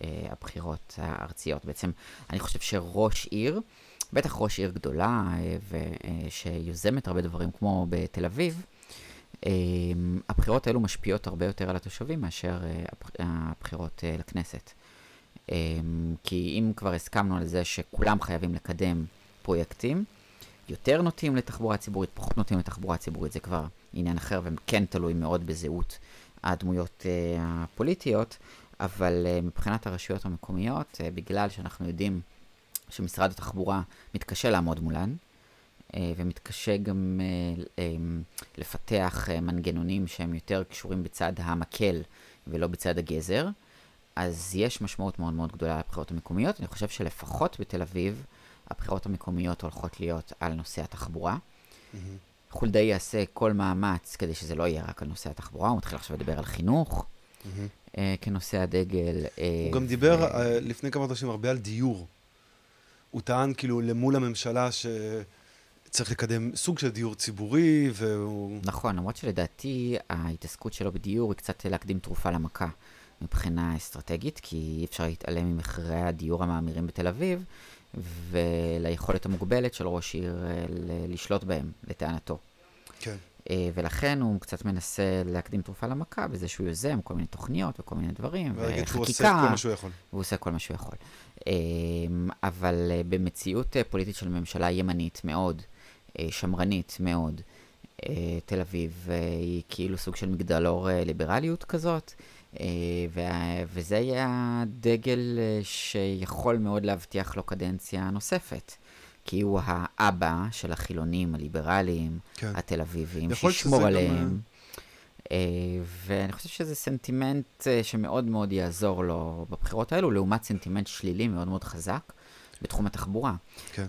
אה, הבחירות הארציות. בעצם, אני חושב שראש עיר, בטח ראש עיר גדולה, אה, ושיוזמת הרבה דברים כמו בתל אביב, אה, הבחירות האלו משפיעות הרבה יותר על התושבים מאשר הבח- הבחירות אה, לכנסת. אה, כי אם כבר הסכמנו על זה שכולם חייבים לקדם פרויקטים, יותר נוטים לתחבורה ציבורית, פחות נוטים לתחבורה ציבורית, זה כבר עניין אחר וכן תלוי מאוד בזהות הדמויות אה, הפוליטיות, אבל אה, מבחינת הרשויות המקומיות, אה, בגלל שאנחנו יודעים שמשרד התחבורה מתקשה לעמוד מולן, ומתקשה גם אה, לפתח מנגנונים שהם יותר קשורים בצד המקל ולא בצד הגזר, אז יש משמעות מאוד מאוד גדולה לבחירות המקומיות. אני חושב שלפחות בתל אביב, הבחירות המקומיות הולכות להיות על נושא התחבורה. חולדאי יעשה כל מאמץ כדי שזה לא יהיה רק על נושא התחבורה, הוא מתחיל עכשיו לדבר על חינוך אה, כנושא הדגל. אה, הוא גם דיבר אה, לפני כמה חודשים הרבה על דיור. הוא טען כאילו למול הממשלה שצריך לקדם סוג של דיור ציבורי, והוא... נכון, למרות שלדעתי ההתעסקות שלו בדיור היא קצת להקדים תרופה למכה מבחינה אסטרטגית, כי אי אפשר להתעלם ממחירי הדיור המאמירים בתל אביב, וליכולת המוגבלת של ראש עיר אה, לשלוט בהם, לטענתו. כן. אה, ולכן הוא קצת מנסה להקדים תרופה למכה בזה שהוא יוזם כל מיני תוכניות וכל מיני דברים, ולהגיד שהוא עושה וחקיקה, כל מה שהוא יכול. והוא עושה כל מה שהוא יכול. אה, אבל במציאות פוליטית של ממשלה ימנית מאוד, שמרנית מאוד, תל אביב היא כאילו סוג של מגדלור ליברליות כזאת, וזה יהיה הדגל אה, שיכול מאוד להבטיח לו קדנציה נוספת. כי הוא האבא של החילונים הליברליים, כן. התל אביבים, שישמור שזה גם, עליהם. אה, ואני חושב שזה סנטימנט אה, שמאוד מאוד יעזור לו בבחירות האלו, לעומת סנטימנט שלילי מאוד מאוד חזק בתחום התחבורה. כן.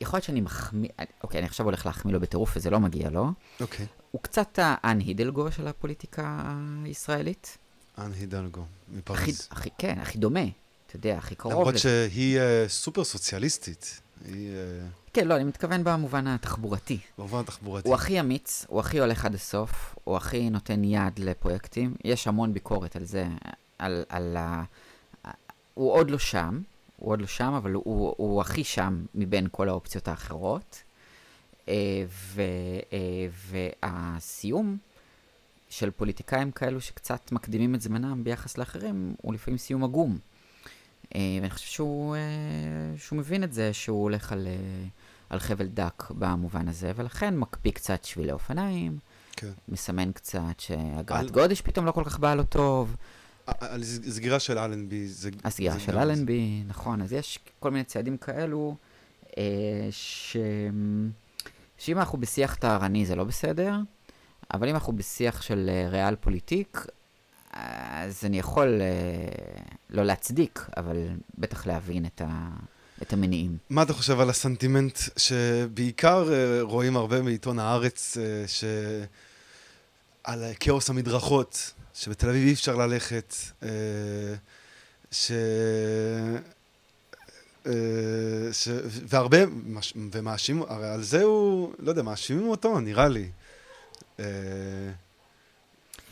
יכול להיות שאני מחמיא, אוקיי, אני עכשיו הולך להחמיא לו בטירוף וזה לא מגיע לו. אוקיי. הוא קצת האן הידלגו של הפוליטיקה הישראלית. אן הידלגו, מפריז. הכי, כן, הכי דומה, אתה יודע, הכי קרוב למרות. שהיא אה, סופר סוציאליסטית. היא אה, כן, לא, אני מתכוון במובן התחבורתי. במובן התחבורתי. הוא הכי אמיץ, הוא הכי הולך עד הסוף, הוא הכי נותן יד לפרויקטים. יש המון ביקורת על זה, על, על ה... הוא עוד לא שם, הוא עוד לא שם, אבל הוא, הוא הכי שם מבין כל האופציות האחרות. אה, ו, והסיום של פוליטיקאים כאלו שקצת מקדימים את זמנם ביחס לאחרים, הוא לפעמים סיום עגום. אה, ואני חושב שהוא, אה, שהוא מבין את זה, שהוא הולך על, אה, על חבל דק במובן הזה, ולכן מקפיא קצת שבילי אופניים, כן. מסמן קצת שאגרת על- גודש פתאום לא כל כך באה לו טוב, על סג- סגירה של אלנבי, זה... הסגירה של אלנבי, נכון, אז יש כל מיני צעדים כאלו, ש... שאם אנחנו בשיח טהרני זה לא בסדר, אבל אם אנחנו בשיח של אה, ריאל פוליטיק, אז אני יכול אה, לא להצדיק, אבל בטח להבין את, ה, את המניעים. מה אתה חושב על הסנטימנט שבעיקר אה, רואים הרבה מעיתון הארץ, ש... על כאוס המדרכות, שבתל אביב אי אפשר ללכת, ש... ש... והרבה, ומאשימים, הרי על זה הוא, לא יודע, מאשימים אותו, נראה לי. אה,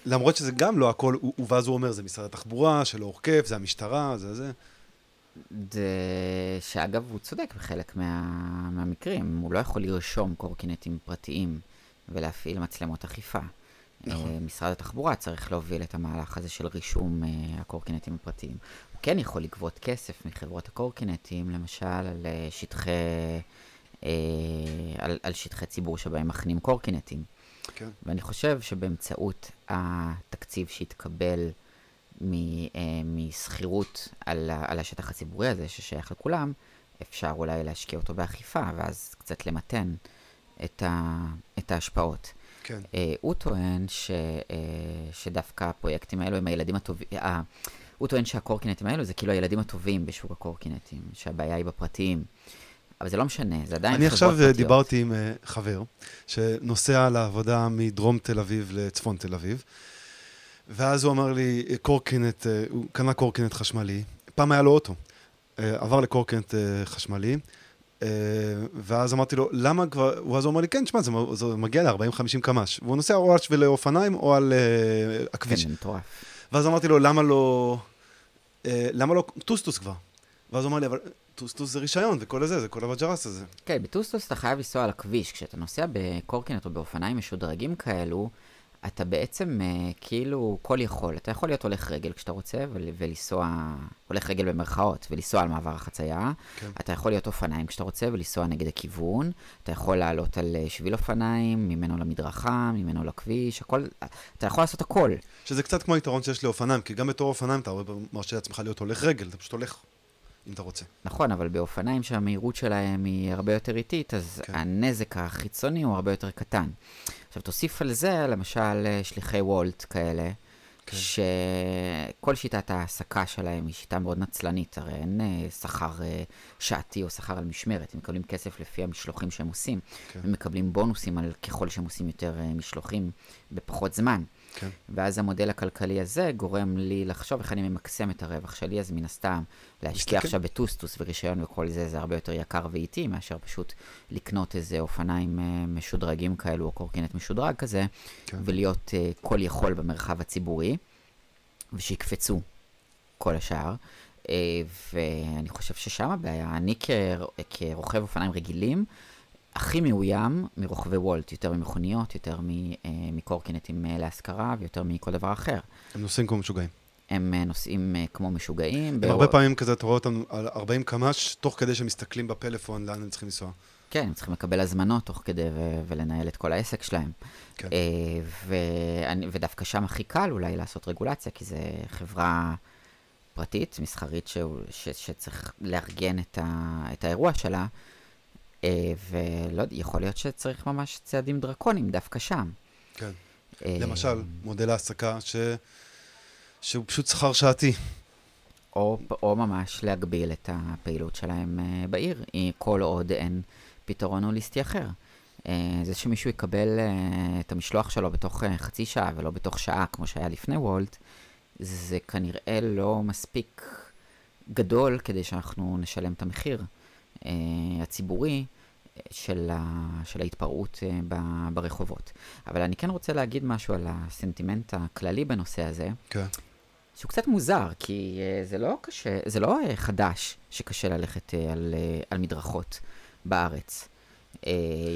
למרות שזה גם לא הכל, ואז הוא אומר, זה משרד התחבורה, שלא אוכף, זה המשטרה, זה זה. זה שאגב, הוא צודק בחלק מה, מהמקרים, הוא לא יכול לרשום קורקינטים פרטיים ולהפעיל מצלמות אכיפה. נכון. אה, משרד התחבורה צריך להוביל את המהלך הזה של רישום אה, הקורקינטים הפרטיים. הוא כן יכול לגבות כסף מחברות הקורקינטים, למשל על שטחי, על, על שטחי ציבור שבהם מכנים קורקינטים. כן. ואני חושב שבאמצעות התקציב שהתקבל מ- אה, משכירות על, על השטח הציבורי הזה, ששייך לכולם, אפשר אולי להשקיע אותו באכיפה, ואז קצת למתן את, ה- את ההשפעות. כן. אה, הוא טוען ש, אה, שדווקא הפרויקטים האלו הם הילדים הטובים, אה, הוא טוען שהקורקינטים האלו זה כאילו הילדים הטובים בשוק הקורקינטים, שהבעיה היא בפרטיים. אבל זה לא משנה, זה עדיין אני עכשיו פרטיות. דיברתי עם אה, חבר שנוסע לעבודה מדרום תל אביב לצפון תל אביב, ואז הוא אמר לי, אה, קורקינט, אה, הוא קנה קורקינט חשמלי, פעם היה לו אוטו, אה, עבר לקורקינט אה, חשמלי, אה, ואז אמרתי לו, למה כבר, ואז הוא אמר לי, כן, תשמע, זה, זה מגיע ל-40-50 קמ"ש, והוא נוסע או על שבילי אופניים או על אה, הכביש. כן, מטורף. ואז אמרתי לו, למה לא... אה, למה לא טוסטוס כבר? ואז הוא אמר לי, אבל טוסטוס זה רישיון וכל הזה, זה כל הווג'רס הזה. כן, בטוסטוס אתה חייב לנסוע על הכביש. כשאתה נוסע בקורקינט או באופניים משודרגים כאלו, אתה בעצם אה, כאילו כל יכול. אתה יכול להיות הולך רגל כשאתה רוצה, ול- ולנסוע, הולך רגל במרכאות, ולנסוע על מעבר החצייה. כן. אתה יכול להיות אופניים כשאתה רוצה, ולנסוע נגד הכיוון. אתה יכול לעלות על אה, שביל אופניים, ממנו למדרכה, ממנו לכביש, הכל, אתה יכול לעשות הכל. שזה קצת כמו היתרון שיש לאופניים, כי גם בתור אופניים אתה מרשה לעצמך להיות הולך רגל, אתה פשוט הולך, אם אתה רוצה. נכון, אבל באופניים שהמהירות שלהם היא הרבה יותר איטית, אז כן. הנזק החיצוני הוא הרבה יותר קטן. עכשיו, תוסיף על זה, למשל, אה, שליחי וולט כאלה, כן. שכל שיטת ההעסקה שלהם היא שיטה מאוד נצלנית, הרי אין אה, שכר אה, שעתי או שכר על משמרת, הם מקבלים כסף לפי המשלוחים שהם עושים, כן. הם מקבלים בונוסים על ככל שהם עושים יותר משלוחים בפחות זמן. כן. ואז המודל הכלכלי הזה גורם לי לחשוב איך אני ממקסם את הרווח שלי, אז מן הסתם, להשקיע. עכשיו בטוסטוס ורישיון וכל זה, זה הרבה יותר יקר ואיטי, מאשר פשוט לקנות איזה אופניים אה, משודרגים כאלו, או קורקינט משודרג כזה, כן. ולהיות אה, כל יכול במרחב הציבורי, ושיקפצו כל השאר. אה, ואני חושב ששם הבעיה, אני כר- כרוכב אופניים רגילים, הכי מאוים מרוכבי וולט, יותר ממכוניות, יותר אה, מקורקינטים אה, להשכרה ויותר מכל דבר אחר. הם נוסעים כמו משוגעים. הם אה, נוסעים כמו משוגעים. הם הרבה פעמים כזה, אתה רואה אותם על 40 קמ"ש, תוך כדי שהם מסתכלים בפלאפון לאן הם צריכים לנסוע. כן, הם צריכים לקבל הזמנות תוך כדי ו- ולנהל את כל העסק שלהם. כן. ואני, ודווקא שם הכי קל אולי לעשות רגולציה, כי זה חברה פרטית, מסחרית, ש, שצריך לארגן את, ה, את האירוע שלה, ולא יודע, יכול להיות שצריך ממש צעדים דרקוניים דווקא שם. כן. אה, למשל, מודל העסקה ש... שהוא פשוט שכר שעתי. או, או ממש להגביל את הפעילות שלהם אה, בעיר, אה, כל עוד אין פתרון הוליסטי אחר. אה, זה שמישהו יקבל אה, את המשלוח שלו בתוך אה, חצי שעה ולא בתוך שעה, כמו שהיה לפני וולט, זה כנראה לא מספיק גדול כדי שאנחנו נשלם את המחיר אה, הציבורי אה, של, ה, של ההתפרעות אה, ב- ברחובות. אבל אני כן רוצה להגיד משהו על הסנטימנט הכללי בנושא הזה. כן. שהוא קצת מוזר, כי זה לא קשה, זה לא חדש שקשה ללכת על, על מדרכות בארץ.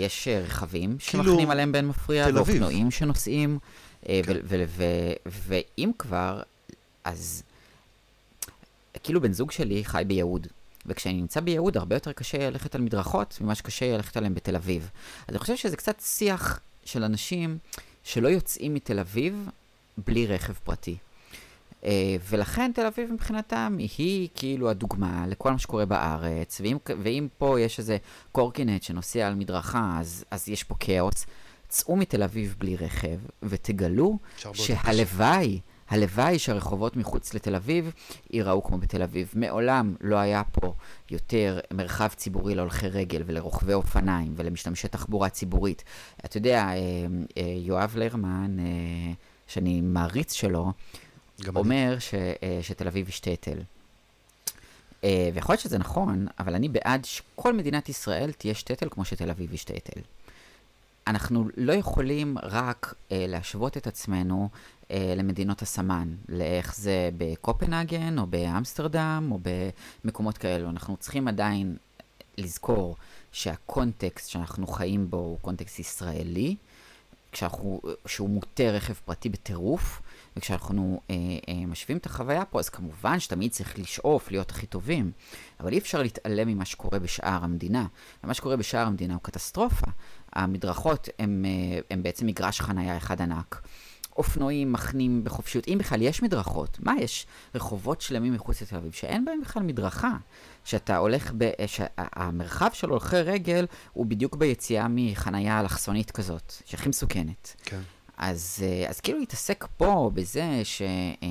יש רכבים כאילו, שמחנים עליהם בין מפריע. ואופנועים שנוסעים, כן. ואם כבר, אז כאילו בן זוג שלי חי ביהוד. וכשאני נמצא ביהוד, הרבה יותר קשה ללכת על מדרכות ממה שקשה ללכת עליהם בתל אביב. אז אני חושב שזה קצת שיח של אנשים שלא יוצאים מתל אביב בלי רכב פרטי. Uh, ולכן תל אביב מבחינתם היא כאילו הדוגמה לכל מה שקורה בארץ, ואם, ואם פה יש איזה קורקינט שנוסע על מדרכה, אז, אז יש פה כאוס. צאו מתל אביב בלי רכב, ותגלו. שהלוואי, הלוואי שהרחובות מחוץ לתל אביב ייראו כמו בתל אביב. מעולם לא היה פה יותר מרחב ציבורי להולכי רגל ולרוכבי אופניים ולמשתמשי תחבורה ציבורית. אתה יודע, אה, אה, יואב לרמן, אה, שאני מעריץ שלו, אומר ש, שתל אביב היא שטטל. ויכול להיות שזה נכון, אבל אני בעד שכל מדינת ישראל תהיה שטטל כמו שתל אביב היא שטטל. אנחנו לא יכולים רק אה, להשוות את עצמנו אה, למדינות הסמן, לאיך זה בקופנהגן או באמסטרדם או במקומות כאלו. אנחנו צריכים עדיין לזכור שהקונטקסט שאנחנו חיים בו הוא קונטקסט ישראלי, כשאנחנו, שהוא מוטה רכב פרטי בטירוף, וכשאנחנו אה, אה, משווים את החוויה פה, אז כמובן שתמיד צריך לשאוף להיות הכי טובים, אבל אי אפשר להתעלם ממה שקורה בשאר המדינה. ומה שקורה בשאר המדינה הוא קטסטרופה. המדרכות הם, אה, בעצם מגרש חנייה אחד ענק. אופנועים מחנים בחופשיות, אם בכלל יש מדרכות. מה יש? רחובות שלמים מחוץ לתל אביב שאין בהם בכלל מדרכה. שאתה הולך, ב... שהמרחב של הולכי רגל הוא בדיוק ביציאה מחנייה אלכסונית כזאת, שהכי מסוכנת. כן. אז, אה, אז כאילו להתעסק פה בזה ש, אה,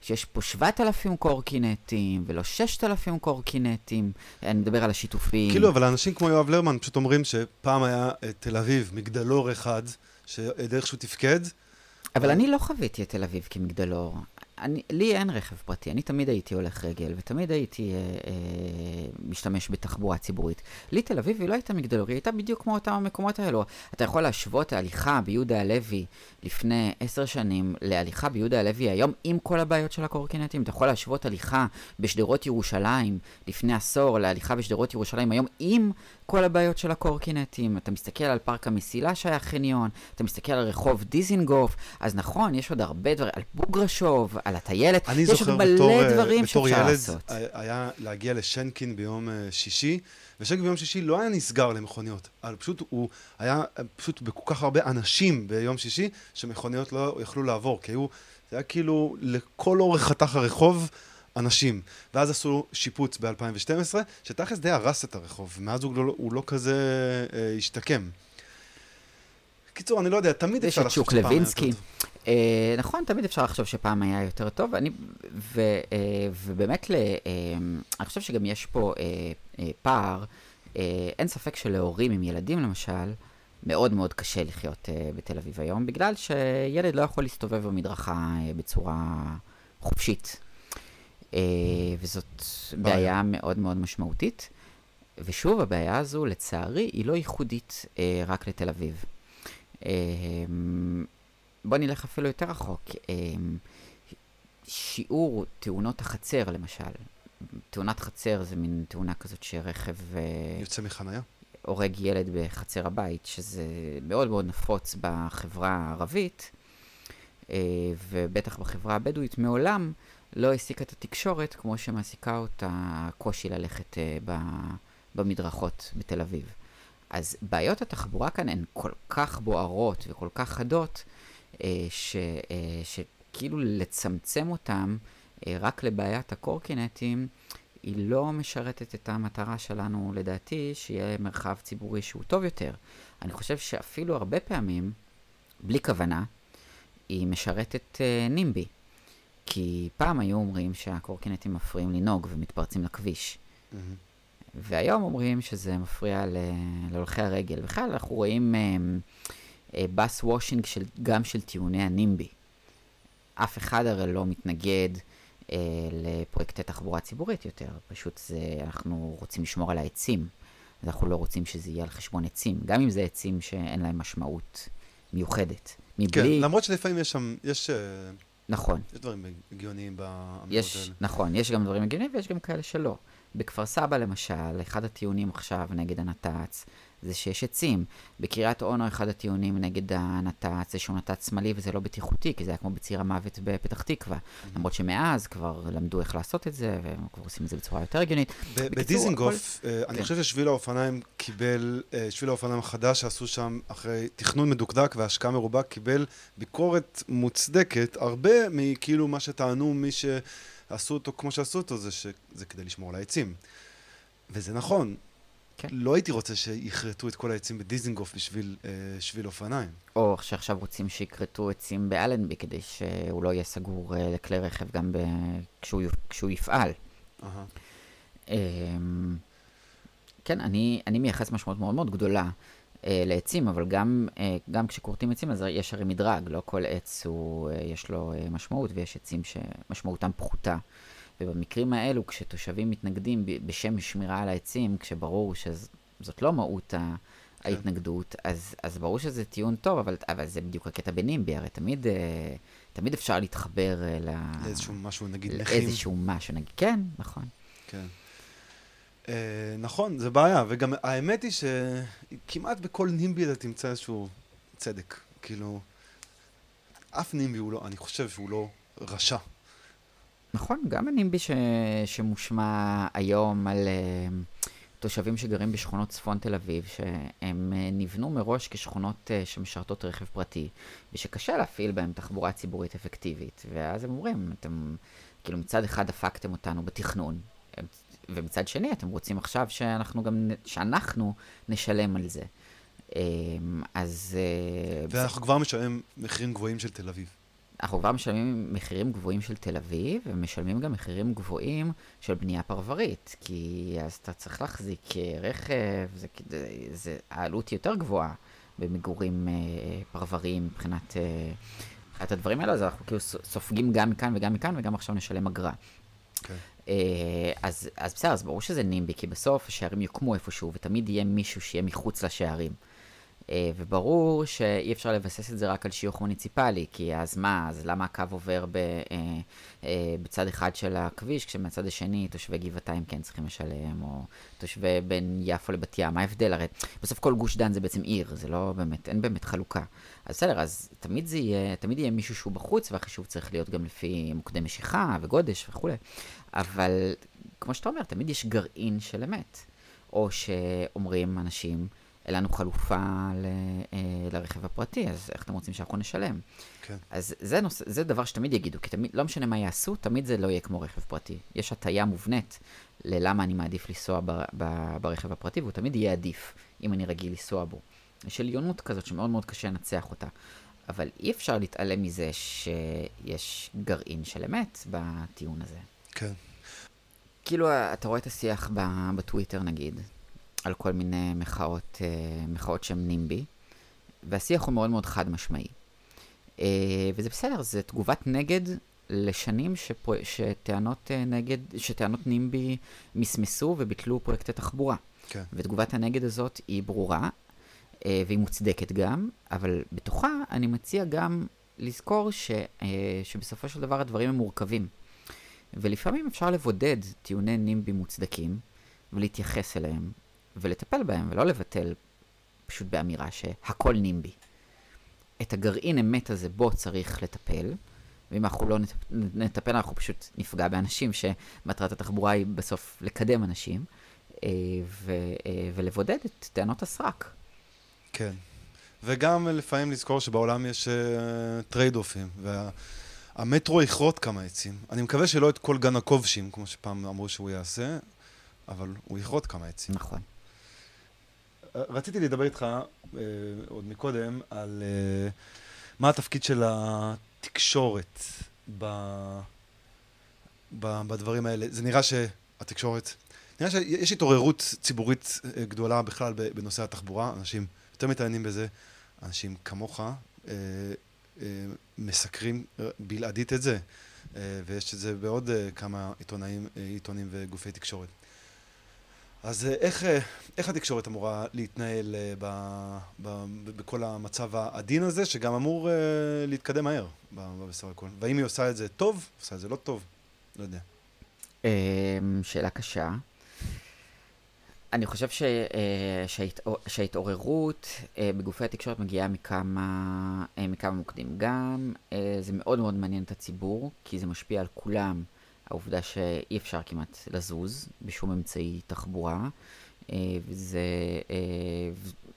שיש פה 7,000 קורקינטים ולא 6,000 קורקינטים, אני מדבר על השיתופים. כאילו, אבל אנשים כמו יואב לרמן פשוט אומרים שפעם היה אה, תל אביב, מגדלור אחד, שדרך שהוא תפקד. אבל אני לא חוויתי את תל אביב כמגדלור. אני, לי אין רכב פרטי, אני תמיד הייתי הולך רגל, ותמיד הייתי אה, אה, משתמש בתחבורה ציבורית. לי תל אביב היא לא הייתה מגדלור, היא הייתה בדיוק כמו אותם המקומות האלו. אתה יכול להשוות ההליכה ביהודה הלוי לפני עשר שנים להליכה ביהודה הלוי היום עם כל הבעיות של הקורקינטים. אתה יכול להשוות הליכה בשדרות ירושלים לפני עשור להליכה בשדרות ירושלים היום עם כל הבעיות של הקורקינטים. אתה מסתכל על פארק המסילה שהיה חניון, אתה מסתכל על רחוב דיזינגוף, אז נכון, יש עוד הרבה דברים, על בוגרשוב, על הטיילת, יש עוד מלא בתור, אה, דברים שאפשר לעשות. בתור ילד היה להגיע לשנקין ביום אה, שישי, ושנקין ביום שישי לא היה נסגר למכוניות, אבל פשוט הוא היה פשוט בכל כך הרבה אנשים ביום שישי, שמכוניות לא יכלו לעבור, כי היו, זה היה כאילו לכל אורך חתך הרחוב. אנשים. ואז עשו שיפוץ ב-2012, שתכלס די הרס את הרחוב, ומאז הוא לא, הוא לא כזה אה, השתקם. בקיצור, אני לא יודע, תמיד אפשר לחשוב שפעם היה יותר טוב. אה, נכון, תמיד אפשר לחשוב שפעם היה יותר טוב, אני, ו, אה, ובאמת, ל, אה, אני חושב שגם יש פה אה, אה, פער. אה, אין ספק שלהורים עם ילדים, למשל, מאוד מאוד קשה לחיות אה, בתל אביב היום, בגלל שילד לא יכול להסתובב במדרכה אה, בצורה חופשית. אה, וזאת בעיה. בעיה מאוד מאוד משמעותית. ושוב, הבעיה הזו, לצערי, היא לא ייחודית אה, רק לתל אביב. אה, בוא נלך אפילו יותר רחוק. אה, שיעור תאונות החצר, למשל, תאונת חצר זה מין תאונה כזאת שרכב... אה, יוצא מחניה? הורג ילד בחצר הבית, שזה מאוד מאוד נפוץ בחברה הערבית, ובטח בחברה הבדואית, מעולם לא העסיקה את התקשורת כמו שמעסיקה אותה הקושי ללכת uh, במדרכות בתל אביב. אז בעיות התחבורה כאן הן כל כך בוערות וכל כך חדות, uh, ש, uh, שכאילו לצמצם אותן רק לבעיית הקורקינטים, היא לא משרתת את המטרה שלנו, לדעתי, שיהיה מרחב ציבורי שהוא טוב יותר. אני חושב שאפילו הרבה פעמים, בלי כוונה, היא משרתת נימבי. כי פעם היו אומרים שהקורקינטים מפריעים לנהוג ומתפרצים לכביש. Mm-hmm. והיום אומרים שזה מפריע להולכי הרגל. בכלל, אנחנו רואים בס וושינג של, גם של טיעוני הנימבי. אף אחד הרי לא מתנגד אה, לפרויקטי תחבורה ציבורית יותר. פשוט זה, אנחנו רוצים לשמור על העצים. אז אנחנו לא רוצים שזה יהיה על חשבון עצים, גם אם זה עצים שאין להם משמעות מיוחדת. מבלי... כן, למרות שלפעמים יש שם, יש... Uh... נכון. יש דברים הגיוניים באמירות האלה. נכון, יש גם דברים הגיוניים ויש גם כאלה שלא. בכפר סבא למשל, אחד הטיעונים עכשיו נגד הנת"צ זה שיש עצים. בקריית אונו אחד הטיעונים נגד הנת"צ זה שהוא נת"צ שמאלי וזה לא בטיחותי, כי זה היה כמו בציר המוות בפתח תקווה. Mm-hmm. למרות שמאז כבר למדו איך לעשות את זה, והם כבר עושים את זה בצורה יותר הגיונית. בדיזינגוף, הכל... אה, אני כן. חושב ששביל האופניים קיבל, אה, שביל האופניים החדש שעשו שם אחרי תכנון מדוקדק והשקעה מרובה, קיבל ביקורת מוצדקת, הרבה מכאילו מה שטענו מי שעשו אותו כמו שעשו אותו, זה שזה כדי לשמור על העצים. וזה נכון, כן. לא הייתי רוצה שיכרתו את כל העצים בדיזנגוף בשביל אה, שביל אופניים. או שעכשיו רוצים שיכרתו עצים באלנבי כדי שהוא לא יהיה סגור אה, לכלי רכב גם ב... כשהוא, כשהוא יפעל. אמ, כן, אני, אני מייחס משמעות מאוד מאוד גדולה אה, לעצים, אבל גם, אה, גם כשכורתים עצים, אז יש הרי מדרג, לא כל עץ הוא, אה, יש לו אה, משמעות, ויש עצים שמשמעותם פחותה. ובמקרים האלו, כשתושבים מתנגדים בשם שמירה על העצים, כשברור שזאת לא מהות ה- ההתנגדות, אז, אז ברור שזה טיעון טוב, אבל, אבל זה בדיוק הקטע בנימבי, הרי תמיד, אה, תמיד אפשר להתחבר אה, ל- לאיזשהו משהו, נגיד, נכים. לאיזשהו משהו, נגיד, כן, נכון. כן. אה, נכון, זה בעיה, וגם האמת היא שכמעט בכל נימבי אתה תמצא איזשהו צדק. כאילו, אף נימבי הוא לא, אני חושב שהוא לא רשע. נכון, גם הנימבי ש... שמושמע היום על uh, תושבים שגרים בשכונות צפון תל אביב, שהם uh, נבנו מראש כשכונות uh, שמשרתות רכב פרטי, ושקשה להפעיל בהם תחבורה ציבורית אפקטיבית. ואז הם אומרים, אתם, כאילו מצד אחד דפקתם אותנו בתכנון, ומצד שני אתם רוצים עכשיו שאנחנו גם, שאנחנו נשלם על זה. Um, אז... Uh, ואנחנו כבר משלמים מחירים גבוהים של תל אביב. אנחנו כבר משלמים מחירים גבוהים של תל אביב, ומשלמים גם מחירים גבוהים של בנייה פרברית, כי אז אתה צריך להחזיק אה, רכב, זה, זה, זה, העלות היא יותר גבוהה במגורים אה, פרבריים מבחינת, אה, הדברים האלה, אז אנחנו כאילו סופגים גם מכאן וגם מכאן, וגם עכשיו נשלם אגרה. כן. אה, אז, אז בסדר, אז ברור שזה נימבי, כי בסוף השערים יוקמו איפשהו, ותמיד יהיה מישהו שיהיה מחוץ לשערים. אה, וברור שאי אפשר לבסס את זה רק על שיוך מוניציפלי, כי אז מה, אז למה הקו עובר ב, אה, בצד אחד של הכביש, כשמצד השני תושבי גבעתיים כן צריכים לשלם, או תושבי בין יפו לבת ים, מה ההבדל? הרי בסוף כל גוש דן זה בעצם עיר, זה לא באמת, אין באמת חלוקה. אז בסדר, אז תמיד זה יהיה, תמיד יהיה מישהו שהוא בחוץ, והחישוב צריך להיות גם לפי מוקדי משיכה וגודש וכולי. אבל כמו שאתה אומר, תמיד יש גרעין של אמת. או שאומרים אנשים, אין לנו חלופה ל, אה, לרכב הפרטי, אז איך אתם רוצים שאנחנו נשלם? כן. אז זה, נוס, זה דבר שתמיד יגידו, כי תמיד, לא משנה מה יעשו, תמיד זה לא יהיה כמו רכב פרטי. יש הטיה מובנית ללמה אני מעדיף לנסוע ב, ב, ברכב הפרטי, והוא תמיד יהיה עדיף אם אני רגיל לנסוע בו. יש עליונות כזאת שמאוד מאוד קשה לנצח אותה. אבל אי אפשר להתעלם מזה שיש גרעין של אמת בטיעון הזה. כן. כאילו, אתה רואה את השיח ב- בטוויטר נגיד, על כל מיני מחאות, אה, מחאות שהן נימבי, והשיח הוא מאוד מאוד חד משמעי. אה, וזה בסדר, זה תגובת נגד לשנים שפו, שטענות אה, נגד, שטענות נימבי מסמסו וביטלו פרויקטי תחבורה. כן. ותגובת הנגד הזאת היא ברורה, והיא מוצדקת גם, אבל בתוכה אני מציע גם לזכור ש, שבסופו של דבר הדברים הם מורכבים. ולפעמים אפשר לבודד טיעוני נימבי מוצדקים, ולהתייחס אליהם, ולטפל בהם, ולא לבטל פשוט באמירה שהכל נימבי. את הגרעין אמת הזה בו צריך לטפל, ואם אנחנו לא נטפ- נטפל, אנחנו פשוט נפגע באנשים שמטרת התחבורה היא בסוף לקדם אנשים, אה, ו, אה, ולבודד את טענות הסרק. כן. וגם לפעמים לזכור שבעולם יש trade-off ים, והמטרו יכרות כמה עצים. אני מקווה שלא את כל גן הכובשים, כמו שפעם אמרו שהוא יעשה, אבל הוא יכרות כמה עצים. נכון. רציתי לדבר איתך אה, עוד מקודם על אה, מה התפקיד של התקשורת ב, ב, בדברים האלה. זה נראה שהתקשורת, נראה שיש התעוררות ציבורית אה, גדולה בכלל בנושא התחבורה, אנשים יותר מתעניינים בזה, אנשים כמוך אה, אה, מסקרים בלעדית את זה, אה, ויש את זה בעוד אה, כמה עיתונאים, אה, עיתונים וגופי תקשורת. אז איך, איך התקשורת אמורה להתנהל ב, ב, ב, בכל המצב העדין הזה, שגם אמור אה, להתקדם מהר בסך הכל? והאם היא עושה את זה טוב, עושה את זה לא טוב? לא יודע. שאלה קשה. אני חושב ש, אה, שההת, שההתעוררות אה, בגופי התקשורת מגיעה מכמה, אה, מכמה מוקדים. גם זה מאוד מאוד מעניין את הציבור, כי זה משפיע על כולם, העובדה שאי אפשר כמעט לזוז בשום אמצעי תחבורה, וזה,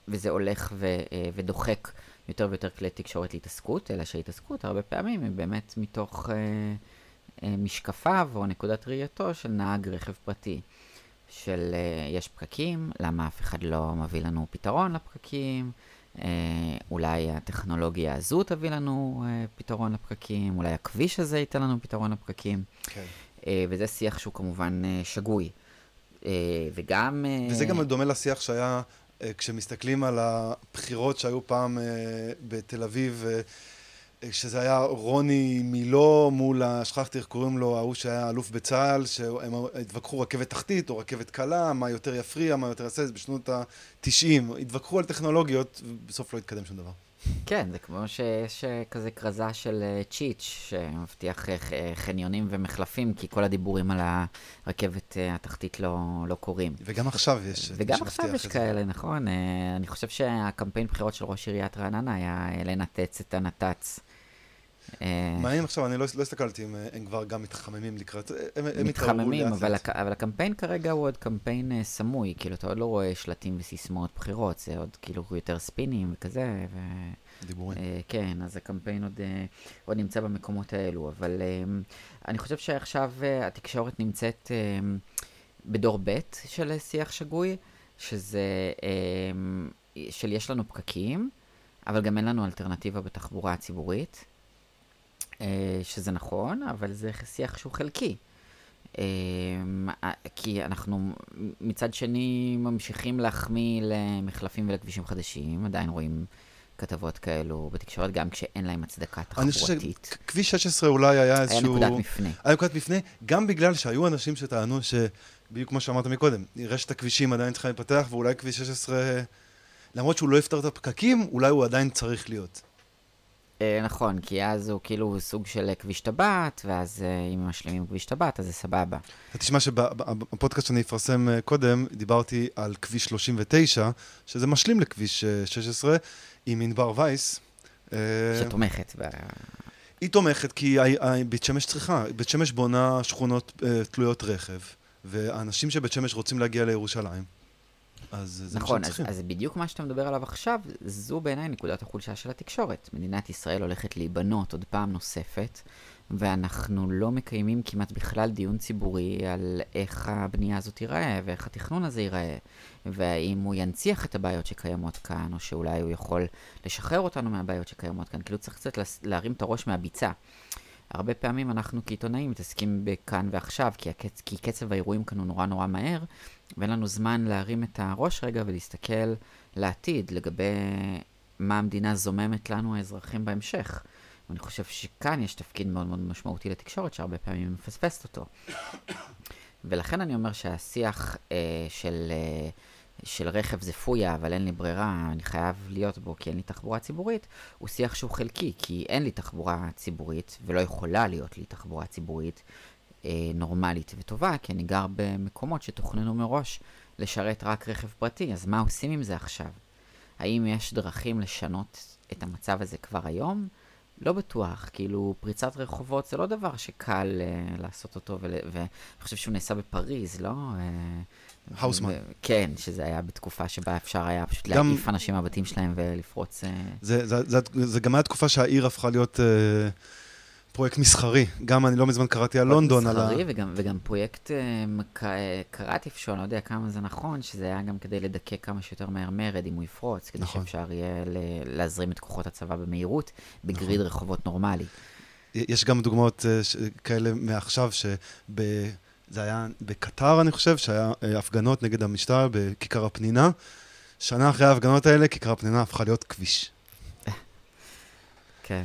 וזה הולך ו, ודוחק יותר ויותר כלי תקשורת להתעסקות, אלא שההתעסקות הרבה פעמים היא באמת מתוך... משקפיו או נקודת ראייתו של נהג רכב פרטי. של אה, יש פקקים, למה אף אחד לא מביא לנו פתרון לפקקים, אה, אולי הטכנולוגיה הזו תביא לנו אה, פתרון לפקקים, אולי הכביש הזה ייתן לנו פתרון לפקקים. כן. וזה שיח שהוא כמובן שגוי. וגם... וזה גם דומה לשיח שהיה כשמסתכלים על הבחירות שהיו פעם בתל אביב, שזה היה רוני מילו מול, שכחתי איך קוראים לו, ההוא שהיה אלוף בצה"ל, שהם התווכחו רכבת תחתית או רכבת קלה, מה יותר יפריע, מה יותר יעשה, זה בשנות ה-90. התווכחו על טכנולוגיות, ובסוף לא התקדם שום דבר. כן, זה כמו שיש אה, כזה כרזה של אה, צ'יץ', שמבטיח אה, חניונים ומחלפים, כי כל הדיבורים על הרכבת התחתית לא, לא קורים. וגם עכשיו יש... וגם עכשיו יש את זה. כאלה, נכון? אני חושב שהקמפיין בחירות של ראש עיריית רעננה היה לנתץ את הנת"צ. אה, מעניין עכשיו, אני לא, לא הסתכלתי אם אה, הם כבר גם מתחממים לקראת... הם, הם מתחממים, אבל, הקמפיין כרגע הוא עוד קמפיין אה, סמוי, כאילו אתה עוד לא רואה שלטים וסיסמאות בחירות, זה עוד כאילו יותר ספינים וכזה. דיבורים. אה, כן, אז הקמפיין עוד, אה, עוד נמצא במקומות האלו, אבל אה, אני חושב שעכשיו אה, התקשורת נמצאת אה, בדור ב' של אה, שיח שגוי, שזה אה, של יש לנו פקקים, אבל גם אין לנו אלטרנטיבה בתחבורה הציבורית, אה, שזה נכון, אבל זה שיח שהוא חלקי. אה, כי אנחנו מצד שני ממשיכים להחמיא למחלפים ולכבישים חדשים, עדיין רואים כתבות כאלו בתקשורת, גם כשאין להם הצדקה אני חושב תחבורתית. שכביש 16 אולי היה היה איזשהו... נקודת מפנה. היה נקודת מפנה, גם בגלל שהיו אנשים שטענו שבדיוק כמו שאמרת מקודם, רשת הכבישים עדיין צריכה להתפתח, ואולי כביש 16, למרות שהוא לא יפתר את הפקקים, אולי הוא עדיין צריך להיות. אה, נכון, כי אז הוא כאילו סוג של אה, כביש טבעת, ואז אה, אם משלימים כביש טבעת, אז זה סבבה. אתה תשמע שבפודקאסט שאני אפרסם קודם, דיברתי על כביש 39, שזה משלים לכביש אה, 16, עם ענבר וייס. שתומכת. ב... היא תומכת כי בית שמש צריכה, בית שמש בונה שכונות תלויות רכב, והאנשים שבית שמש רוצים להגיע לירושלים, אז זה מה נכון, שהם אז. אז בדיוק מה שאתה מדבר עליו עכשיו, זו בעיניי נקודת החולשה של התקשורת. מדינת ישראל הולכת להיבנות עוד פעם נוספת, ואנחנו לא מקיימים כמעט בכלל דיון ציבורי על איך הבנייה הזאת תיראה, ואיך התכנון הזה ייראה, והאם הוא ינציח את הבעיות שקיימות כאן, או שאולי הוא יכול לשחרר אותנו מהבעיות שקיימות כאן. כאילו צריך קצת להרים את הראש מהביצה. הרבה פעמים אנחנו כעיתונאים מתעסקים בכאן ועכשיו, כי, הקצ... כי קצב האירועים כאן הוא נורא נורא מהר, ואין לנו זמן להרים את הראש רגע ולהסתכל לעתיד לגבי מה המדינה זוממת לנו האזרחים בהמשך. ואני חושב שכאן יש תפקיד מאוד מאוד משמעותי לתקשורת, שהרבה פעמים מפספסת אותו. ולכן אני אומר שהשיח אה, של, אה, של רכב זה פויה, אבל אין לי ברירה, אני חייב להיות בו כי אין לי תחבורה ציבורית, הוא שיח שהוא חלקי, כי אין לי תחבורה ציבורית, ולא יכולה להיות לי תחבורה ציבורית נורמלית וטובה, כי אני גר במקומות שתוכננו מראש לשרת רק רכב פרטי, אז מה עושים עם זה עכשיו? האם יש דרכים לשנות את המצב הזה כבר היום? לא בטוח, כאילו פריצת רחובות זה לא דבר שקל uh, לעשות אותו, ול- ואני חושב שהוא נעשה בפריז, לא? Uh, האוסמן. ו- כן, שזה היה בתקופה שבה אפשר היה פשוט גם- להעיף אנשים מהבתים שלהם ולפרוץ... Uh, זה, זה, זה, זה גם היה תקופה שהעיר הפכה להיות אה, פרויקט מסחרי. גם אני לא מזמן קראתי על לונדון, על ה... מסחרי, וגם, וגם פרויקט, אה, אה, קראתי איפשהו, אני לא יודע כמה זה נכון, שזה היה גם כדי לדכא כמה שיותר מהר מרד אם הוא יפרוץ, כדי נכון. שאפשר יהיה להזרים את כוחות הצבא במהירות, בגריד נכון. רחובות נורמלי. יש גם דוגמאות אה, כאלה מעכשיו, שב... זה היה בקטר, אני חושב, שהיה הפגנות נגד המשטר בכיכר הפנינה. שנה אחרי ההפגנות האלה, כיכר הפנינה הפכה להיות כביש. כן.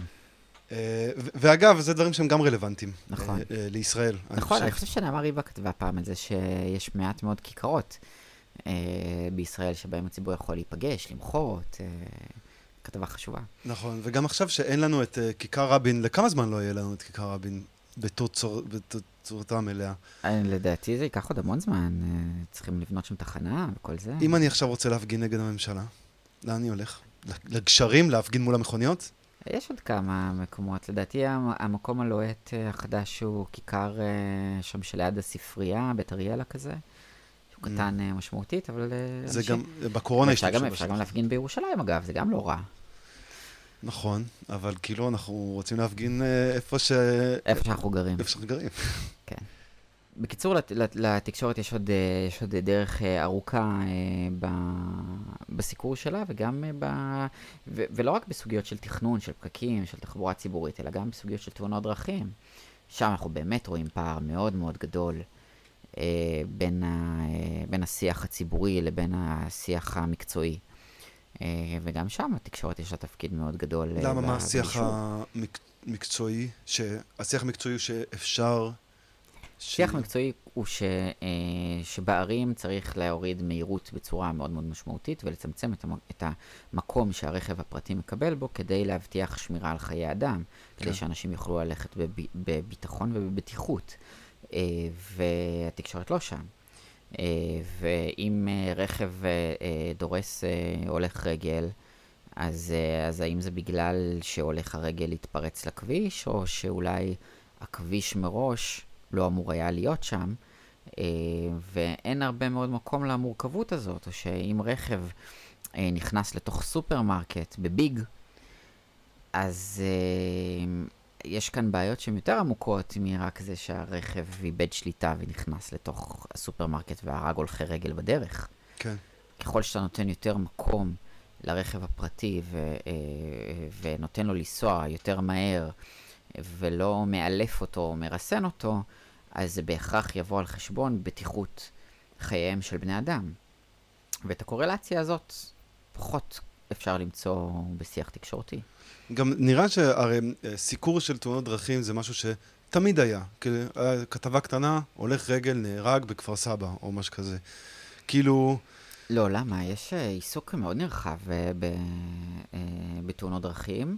אה, ואגב, זה דברים שהם גם רלוונטיים. נכון. אה, אה, לישראל. נכון, אני חושב שנעמה ריבה כתבה פעם על זה שיש מעט מאוד כיכרות בישראל שבהם הציבור יכול להיפגש, למחות, כתבה חשובה. נכון, וגם עכשיו שאין לנו את כיכר רבין, לכמה זמן לא יהיה לנו את כיכר רבין בתוצר- בתצורתה המלאה? אה, לדעתי זה ייקח עוד המון זמן, צריכים לבנות שם תחנה וכל זה. אם אני עכשיו רוצה להפגין נגד הממשלה, לאן אני הולך? לגשרים, להפגין מול המכוניות? יש עוד כמה מקומות, לדעתי המ- המקום הלוהט אה, החדש הוא כיכר אה, שם שליד הספרייה, בית אריאלה כזה. שהוא Mm. קטן אה, משמעותית, אבל... זה אנשים- גם, בקורונה השתמשו אפשר. גם להפגין בירושלים אגב, זה גם לא רע. נכון, אבל כאילו אנחנו רוצים להפגין איפה ש... איפה שאנחנו גרים. איפה שאנחנו גרים. בקיצור, לת- לת- לתקשורת יש עוד, אה, יש עוד דרך אה, ארוכה אה, ב- בסיקור שלה, וגם ב... ו- ולא רק בסוגיות של תכנון, של פקקים, של תחבורה ציבורית, אלא גם בסוגיות של תאונות דרכים. שם אנחנו באמת רואים פער מאוד מאוד גדול בין, ה- בין השיח הציבורי לבין השיח המקצועי. וגם שם התקשורת יש לה תפקיד מאוד גדול. למה, מה השיח. המקצועי? השיח המקצועי הוא שאפשר... שיח מקצועי הוא ש, אה, שבערים צריך להוריד מהירות בצורה מאוד מאוד משמעותית ולצמצם את, את המקום שהרכב הפרטי מקבל בו כדי להבטיח שמירה על חיי אדם, כן. כדי שאנשים יוכלו ללכת בב, בביטחון ובבטיחות. אה, והתקשורת לא שם. אה, ואם רכב דורס הולך רגל, אז, אז האם זה בגלל שהולך הרגל התפרץ לכביש, או שאולי הכביש מראש לא אמור היה להיות שם, אה, ואין הרבה מאוד מקום למורכבות הזאת, או שאם רכב אה, נכנס לתוך סופרמרקט בביג, אז אה, יש כאן בעיות שהן יותר עמוקות מרק זה שהרכב איבד שליטה ונכנס לתוך הסופרמרקט והרג הולכי רגל בדרך. כן. ככל שאתה נותן יותר מקום לרכב הפרטי ו, ונותן לו לנסוע יותר מהר ולא מאלף אותו או מרסן אותו, אז זה בהכרח יבוא על חשבון בטיחות חייהם של בני אדם. ואת הקורלציה הזאת פחות אפשר למצוא בשיח תקשורתי. גם נראה שהרי אה, סיקור של תאונות דרכים זה משהו שתמיד היה. אה, כתבה קטנה, הולך רגל, נהרג בכפר סבא, או משהו כזה. כאילו, לא, למה? יש אה, עיסוק מאוד נרחב בתאונות דרכים.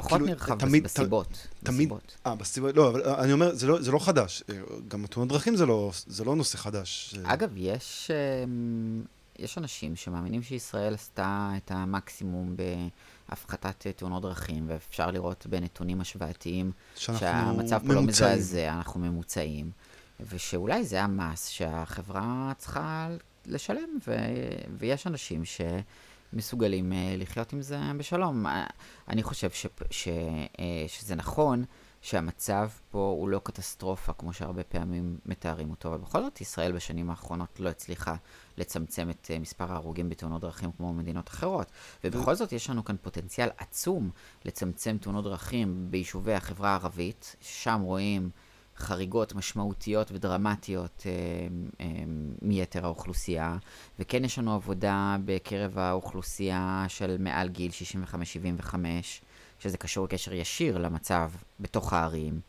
פחות כאילו, נרחב תמיד- בס- בסיבות. תמיד- בסיבות. אה, בסיבה, לא, אבל אני אומר, זה לא, זה לא חדש. אה, גם תאונות דרכים זה לא, זה לא נושא חדש. אה, אגב, יש, אמ, יש אנשים שמאמינים שישראל עשתה את המקסימום בהפחתת אה, תאונות דרכים, ואפשר לראות בנתונים השוואתיים שהמצב פה לא. מזעזע, אנחנו ממוצעים, ושאולי זה המס שהחברה צריכה לשלם, ו... ויש אנשים שמסוגלים אה, לחיות עם זה בשלום. אה, אני חושב ש... ש... אה, שזה נכון שהמצב פה הוא לא קטסטרופה, כמו שהרבה פעמים מתארים אותו, אבל בכל זאת ישראל בשנים האחרונות לא הצליחה לצמצם את מספר ההרוגים בתאונות דרכים כמו מדינות אחרות. ובכל זאת יש לנו כאן פוטנציאל עצום לצמצם תאונות דרכים ביישובי החברה הערבית, שם רואים חריגות משמעותיות ודרמטיות אה, אה, מיתר האוכלוסייה, וכן יש לנו עבודה בקרב האוכלוסייה של מעל גיל 65-75, שזה קשור קשר ישיר למצב בתוך הערים,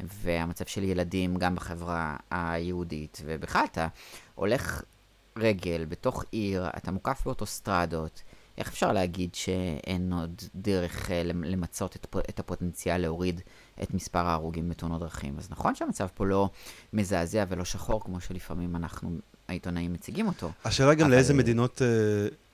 והמצב של ילדים גם בחברה היהודית, ובכלל אתה הולך רגל בתוך עיר, אתה מוקף באוטוסטרדות, איך אפשר להגיד שאין עוד דרך אה, למ- למצות את הפוטנציאל להוריד את מספר ההרוגים בתאונות דרכים? אז נכון שהמצב פה לא מזעזע ולא שחור, כמו שלפעמים אנחנו, העיתונאים, מציגים אותו. השאלה גם אבל- לאיזה מדינות אה,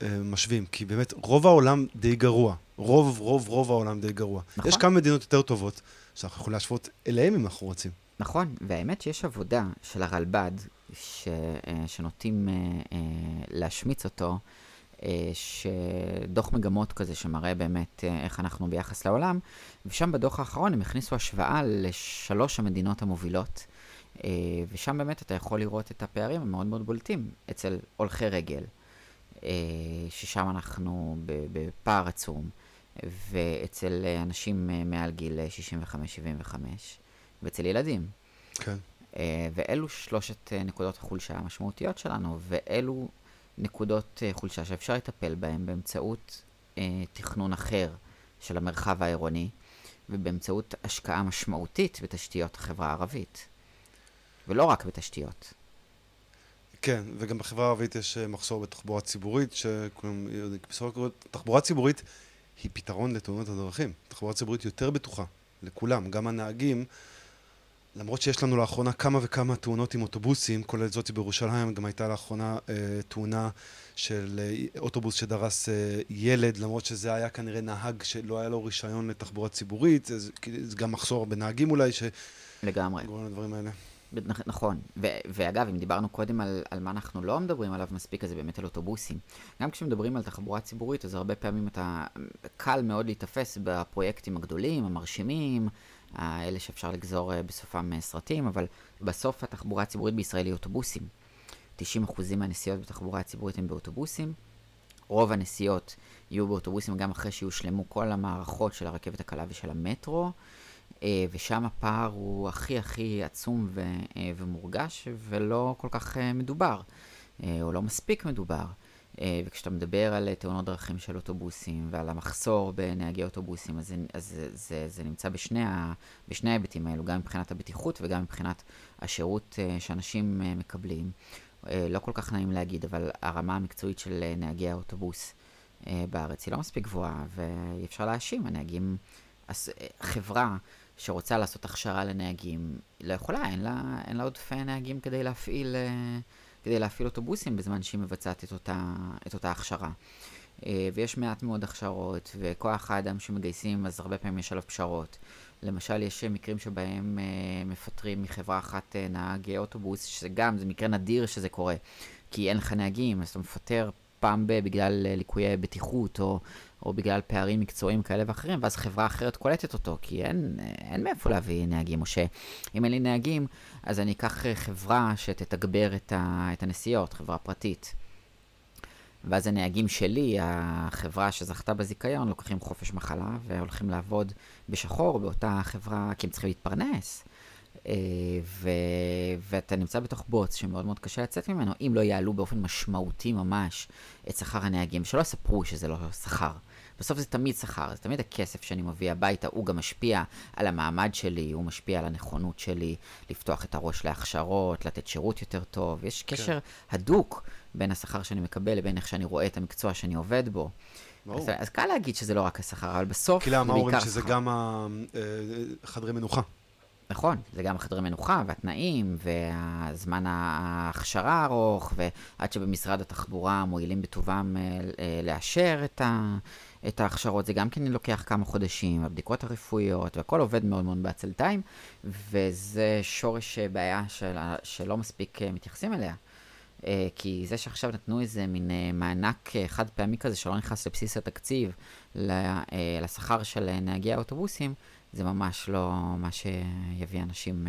אה, משווים, כי באמת רוב העולם די גרוע. רוב, רוב, רוב העולם די גרוע. נכון. יש כמה מדינות יותר טובות, שאנחנו יכולים להשוות אליהם אם אנחנו רוצים. נכון, והאמת שיש עבודה של הרלב"ד, ש, אה, שנוטים אה, אה, להשמיץ אותו, שדוח מגמות כזה שמראה באמת אה, איך אנחנו ביחס לעולם, ושם בדוח האחרון הם הכניסו השוואה לשלוש המדינות המובילות, אה, ושם באמת אתה יכול לראות את הפערים המאוד מאוד בולטים אצל הולכי רגל, אה, ששם אנחנו בפער עצום, ואצל אה, אנשים אה, מעל גיל אה, 65-75. ואצל ילדים. כן. ואלו שלושת נקודות החולשה המשמעותיות שלנו, ואלו נקודות uh, חולשה שאפשר לטפל בהן באמצעות uh, תכנון אחר של המרחב העירוני, ובאמצעות השקעה משמעותית בתשתיות החברה הערבית. ולא רק בתשתיות. כן, וגם בחברה הערבית יש אה, מחסור בתחבורה ציבורית, שכולם יודעים, בסופו של דבר, תחבורה ציבורית היא פתרון לתאונות הדרכים. תחבורה ציבורית יותר בטוחה, לכולם, גם הנהגים. למרות שיש לנו לאחרונה כמה וכמה תאונות עם אוטובוסים, כולל זאת בירושלים, גם הייתה לאחרונה אה, תאונה של אה, אוטובוס שדרס אה, ילד, למרות שזה היה כנראה נהג שלא היה לו רישיון לתחבורה ציבורית, זה, זה גם מחסור בנהגים אולי, שגורם לגמרי. לדברים האלה. נכון, ו- ואגב, אם דיברנו קודם על, על מה אנחנו לא מדברים עליו מספיק, אז זה באמת על אוטובוסים. גם כשמדברים על תחבורה ציבורית, אז הרבה פעמים אתה קל מאוד להיתפס בפרויקטים הגדולים, המרשימים, האלה שאפשר לגזור אה, בסופם אה, סרטים, אבל בסוף התחבורה הציבורית בישראל היא אוטובוסים. 90% מהנסיעות בתחבורה הציבורית הן באוטובוסים. רוב הנסיעות יהיו באוטובוסים גם אחרי שיושלמו כל המערכות של הרכבת הקלה ושל המטרו. אה, ושם הפער הוא הכי הכי עצום ו, אה, ומורגש ולא כל כך אה, מדובר, או לא מספיק מדובר. וכשאתה מדבר על תאונות דרכים של אוטובוסים ועל המחסור בנהגי אוטובוסים, אז אז זה, זה, זה נמצא בשני, ה, בשני ההיבטים האלו, גם מבחינת הבטיחות וגם מבחינת השירות שאנשים מקבלים. לא כל כך נעים להגיד, אבל הרמה המקצועית של נהגי האוטובוס בארץ היא לא מספיק גבוהה, ואי אפשר להאשים. הנהגים, חברה שרוצה לעשות הכשרה לנהגים, לא יכולה, אין לה, אין לה עודפי נהגים כדי להפעיל, אה, כדי להפעיל אוטובוסים בזמן שהיא מבצעת את אותה, את אותה הכשרה. אה, ויש מעט מאוד הכשרות, וכוח האדם שמגייסים, אז הרבה פעמים יש עליו פשרות. למשל, יש מקרים שבהם אה, מפטרים מחברה אחת נהג אוטובוס, שזה גם, זה מקרה נדיר שזה קורה, כי אין לך נהגים, אז אתה מפטר פעם ב- בגלל ליקויי בטיחות, או או בגלל פערים מקצועיים כאלה ואחרים, ואז חברה אחרת קולטת אותו, כי אין, אין מאיפה להביא נהגים, או שאם אין לי נהגים, אז אני אקח חברה שתתגבר את, ה, את הנסיעות, חברה פרטית. ואז הנהגים שלי, החברה שזכתה בזיכיון, לוקחים חופש מחלה והולכים לעבוד בשחור באותה חברה, כי הם צריכים להתפרנס. אה, ו... ואתה נמצא בתוך בוץ שמאוד מאוד קשה לצאת ממנו, אם לא יעלו באופן משמעותי ממש את שכר הנהגים, שלא יספרו שזה לא שכר. בסוף זה תמיד שכר, זה תמיד הכסף שאני מביא הביתה, הוא גם משפיע על המעמד שלי, הוא משפיע על הנכונות שלי לפתוח את הראש להכשרות, לתת שירות יותר טוב. יש כן. קשר הדוק בין השכר שאני מקבל לבין איך שאני רואה את המקצוע שאני עובד בו. אז, אז קל להגיד שזה לא רק השכר, אבל בסוף זה בעיקר שכר. כי למה אומרים שזה גם החדרי אה, מנוחה? נכון, זה גם חדרי מנוחה והתנאים והזמן ההכשרה הארוך ועד שבמשרד התחבורה מועילים בטובם אה, אה, לאשר את, ה, את ההכשרות, זה גם כן לוקח כמה חודשים, הבדיקות הרפואיות והכל עובד מאוד מאוד בעצלתיים וזה שורש בעיה של, שלא מספיק אה, מתייחסים אליה. כי זה שעכשיו נתנו איזה מין מענק חד פעמי כזה שלא נכנס לבסיס התקציב לשכר של נהגי האוטובוסים, זה ממש לא מה שיביא אנשים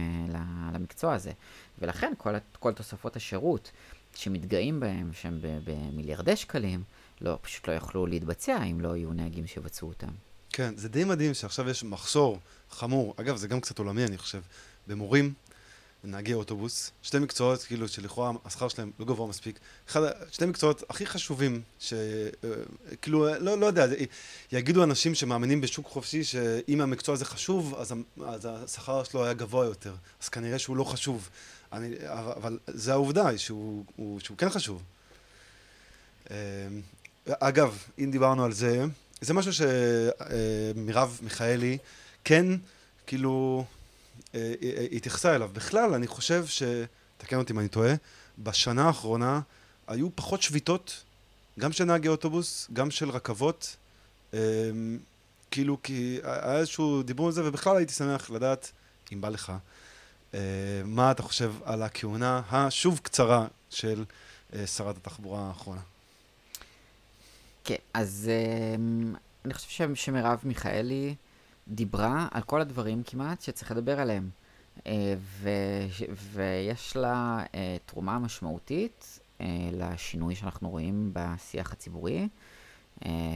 למקצוע הזה. ולכן כל, כל תוספות השירות שמתגאים בהם, שהם במיליארדי שקלים, לא, פשוט לא יוכלו להתבצע אם לא יהיו נהגים שיבצעו אותם. כן, זה די מדהים שעכשיו יש מחסור חמור, אגב, זה גם קצת עולמי, אני חושב, במורים, נהגי אוטובוס, שתי מקצועות כאילו שלכאורה השכר שלהם לא גבוה מספיק, אחד, שתי מקצועות הכי חשובים, שכאילו, אה, לא, לא יודע, יגידו אנשים שמאמינים בשוק חופשי שאם המקצוע הזה חשוב, אז, אז השכר שלו היה גבוה יותר, אז כנראה שהוא לא חשוב, אני, אבל זה העובדה, שהוא, הוא, שהוא כן חשוב. אה, אגב, אם דיברנו על זה, זה משהו שמירב מיכאלי כן, כאילו, אה, אה, אה, התייחסה אליו. בכלל, אני חושב ש... תקן אותי אם אני טועה, בשנה האחרונה היו פחות שביתות, גם של נהגי אוטובוס, גם של רכבות. כאילו, כי היה איזשהו דיבור על זה, ובכלל הייתי שמח לדעת, אם בא לך, מה אתה חושב על הכהונה השוב קצרה של שרת התחבורה האחרונה. כן, אז אני חושב שמרב מיכאלי... דיברה על כל הדברים כמעט שצריך לדבר עליהם. אה, ו- ויש לה אה, תרומה משמעותית אה, לשינוי שאנחנו רואים בשיח הציבורי,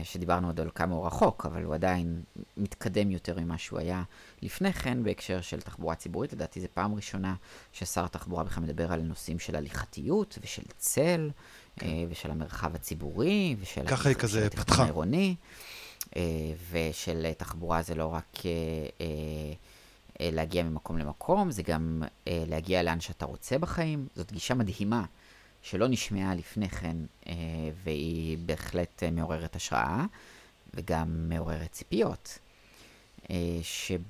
שדיברנו עוד על כמה הוא רחוק, אבל הוא עדיין מתקדם יותר ממה שהוא היה לפני כן בהקשר של תחבורה ציבורית. לדעתי זו פעם ראשונה ששר התחבורה בכלל מדבר על נושאים של הליכתיות ושל צל, כן. ושל המרחב הציבורי, ושל... ככה היא כזה פתחה. העירוני. אה, ושל תחבורה זה לא רק אה, אה, להגיע ממקום למקום, זה גם להגיע לאן שאתה רוצה בחיים. זאת גישה מדהימה שלא נשמעה לפני כן, והיא בהחלט מעוררת השראה, וגם מעוררת ציפיות. שב,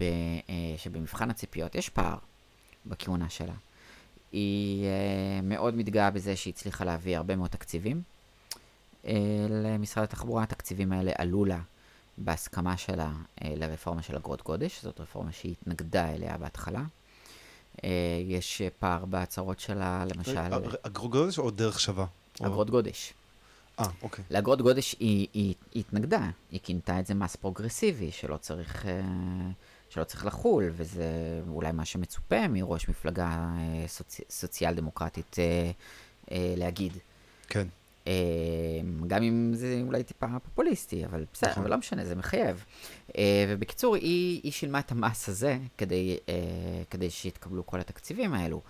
שבמבחן הציפיות יש פער בכהונה שלה. היא מאוד מתגאה בזה שהיא הצליחה להביא הרבה מאוד תקציבים למשרד התחבורה. התקציבים האלה עלו לה בהסכמה שלה אה, לרפורמה של אגרות גודש, זאת רפורמה שהיא התנגדה אליה בהתחלה, אה, יש פער בהצהרות שלה, למשל, אגרות גודש או דרך שווה? אגרות גודש. אה, אוקיי. לאגרות גודש היא, היא, היא התנגדה, היא כינתה את זה מס פרוגרסיבי, שלא צריך, אה, שלא צריך לחול, וזה אולי מה שמצופה מראש מפלגה אה, סוצ... סוציאל דמוקרטית אה, אה, להגיד. כן. אה, גם אם זה אולי טיפה פופוליסטי, אבל בסדר, נכון. אבל לא משנה, זה מחייב. אה, ובקיצור, היא, היא שילמה את המס הזה כדי, אה, כדי שיתקבלו כל התקציבים האלו.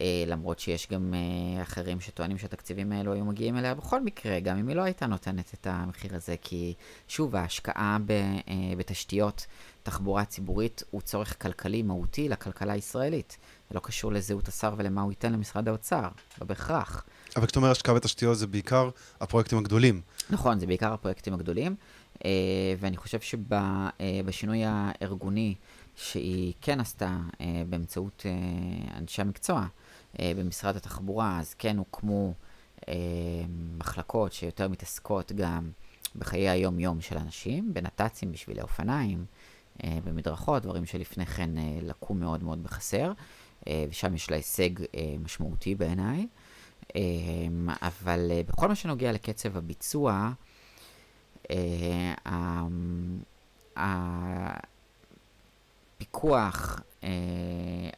אה, למרות שיש גם אה, אחרים שטוענים שהתקציבים האלו היו מגיעים אליה בכל מקרה, גם אם היא לא הייתה נותנת את המחיר הזה, כי שוב, ההשקעה ב, אה, בתשתיות תחבורה ציבורית הוא צורך כלכלי מהותי לכלכלה הישראלית. זה לא קשור לזהות השר ולמה הוא ייתן למשרד האוצר, לא בהכרח. אבל כשאתה אומר השקעה בתשתיות זה בעיקר הפרויקטים הגדולים. נכון, זה בעיקר הפרויקטים הגדולים, ואני חושב שבשינוי הארגוני שהיא כן עשתה באמצעות אנשי המקצוע במשרד התחבורה, אז כן הוקמו אה, מחלקות שיותר מתעסקות גם בחיי היום-יום של אנשים, בנת"צים, בשבילי אופניים, אה, במדרכות, דברים שלפני כן אה, לקו מאוד מאוד בחסר, אה, ושם יש לה הישג אה, משמעותי בעיניי. אמ, אבל אה, בכל מה שנוגע לקצב הביצוע, אה, הפיקוח אה,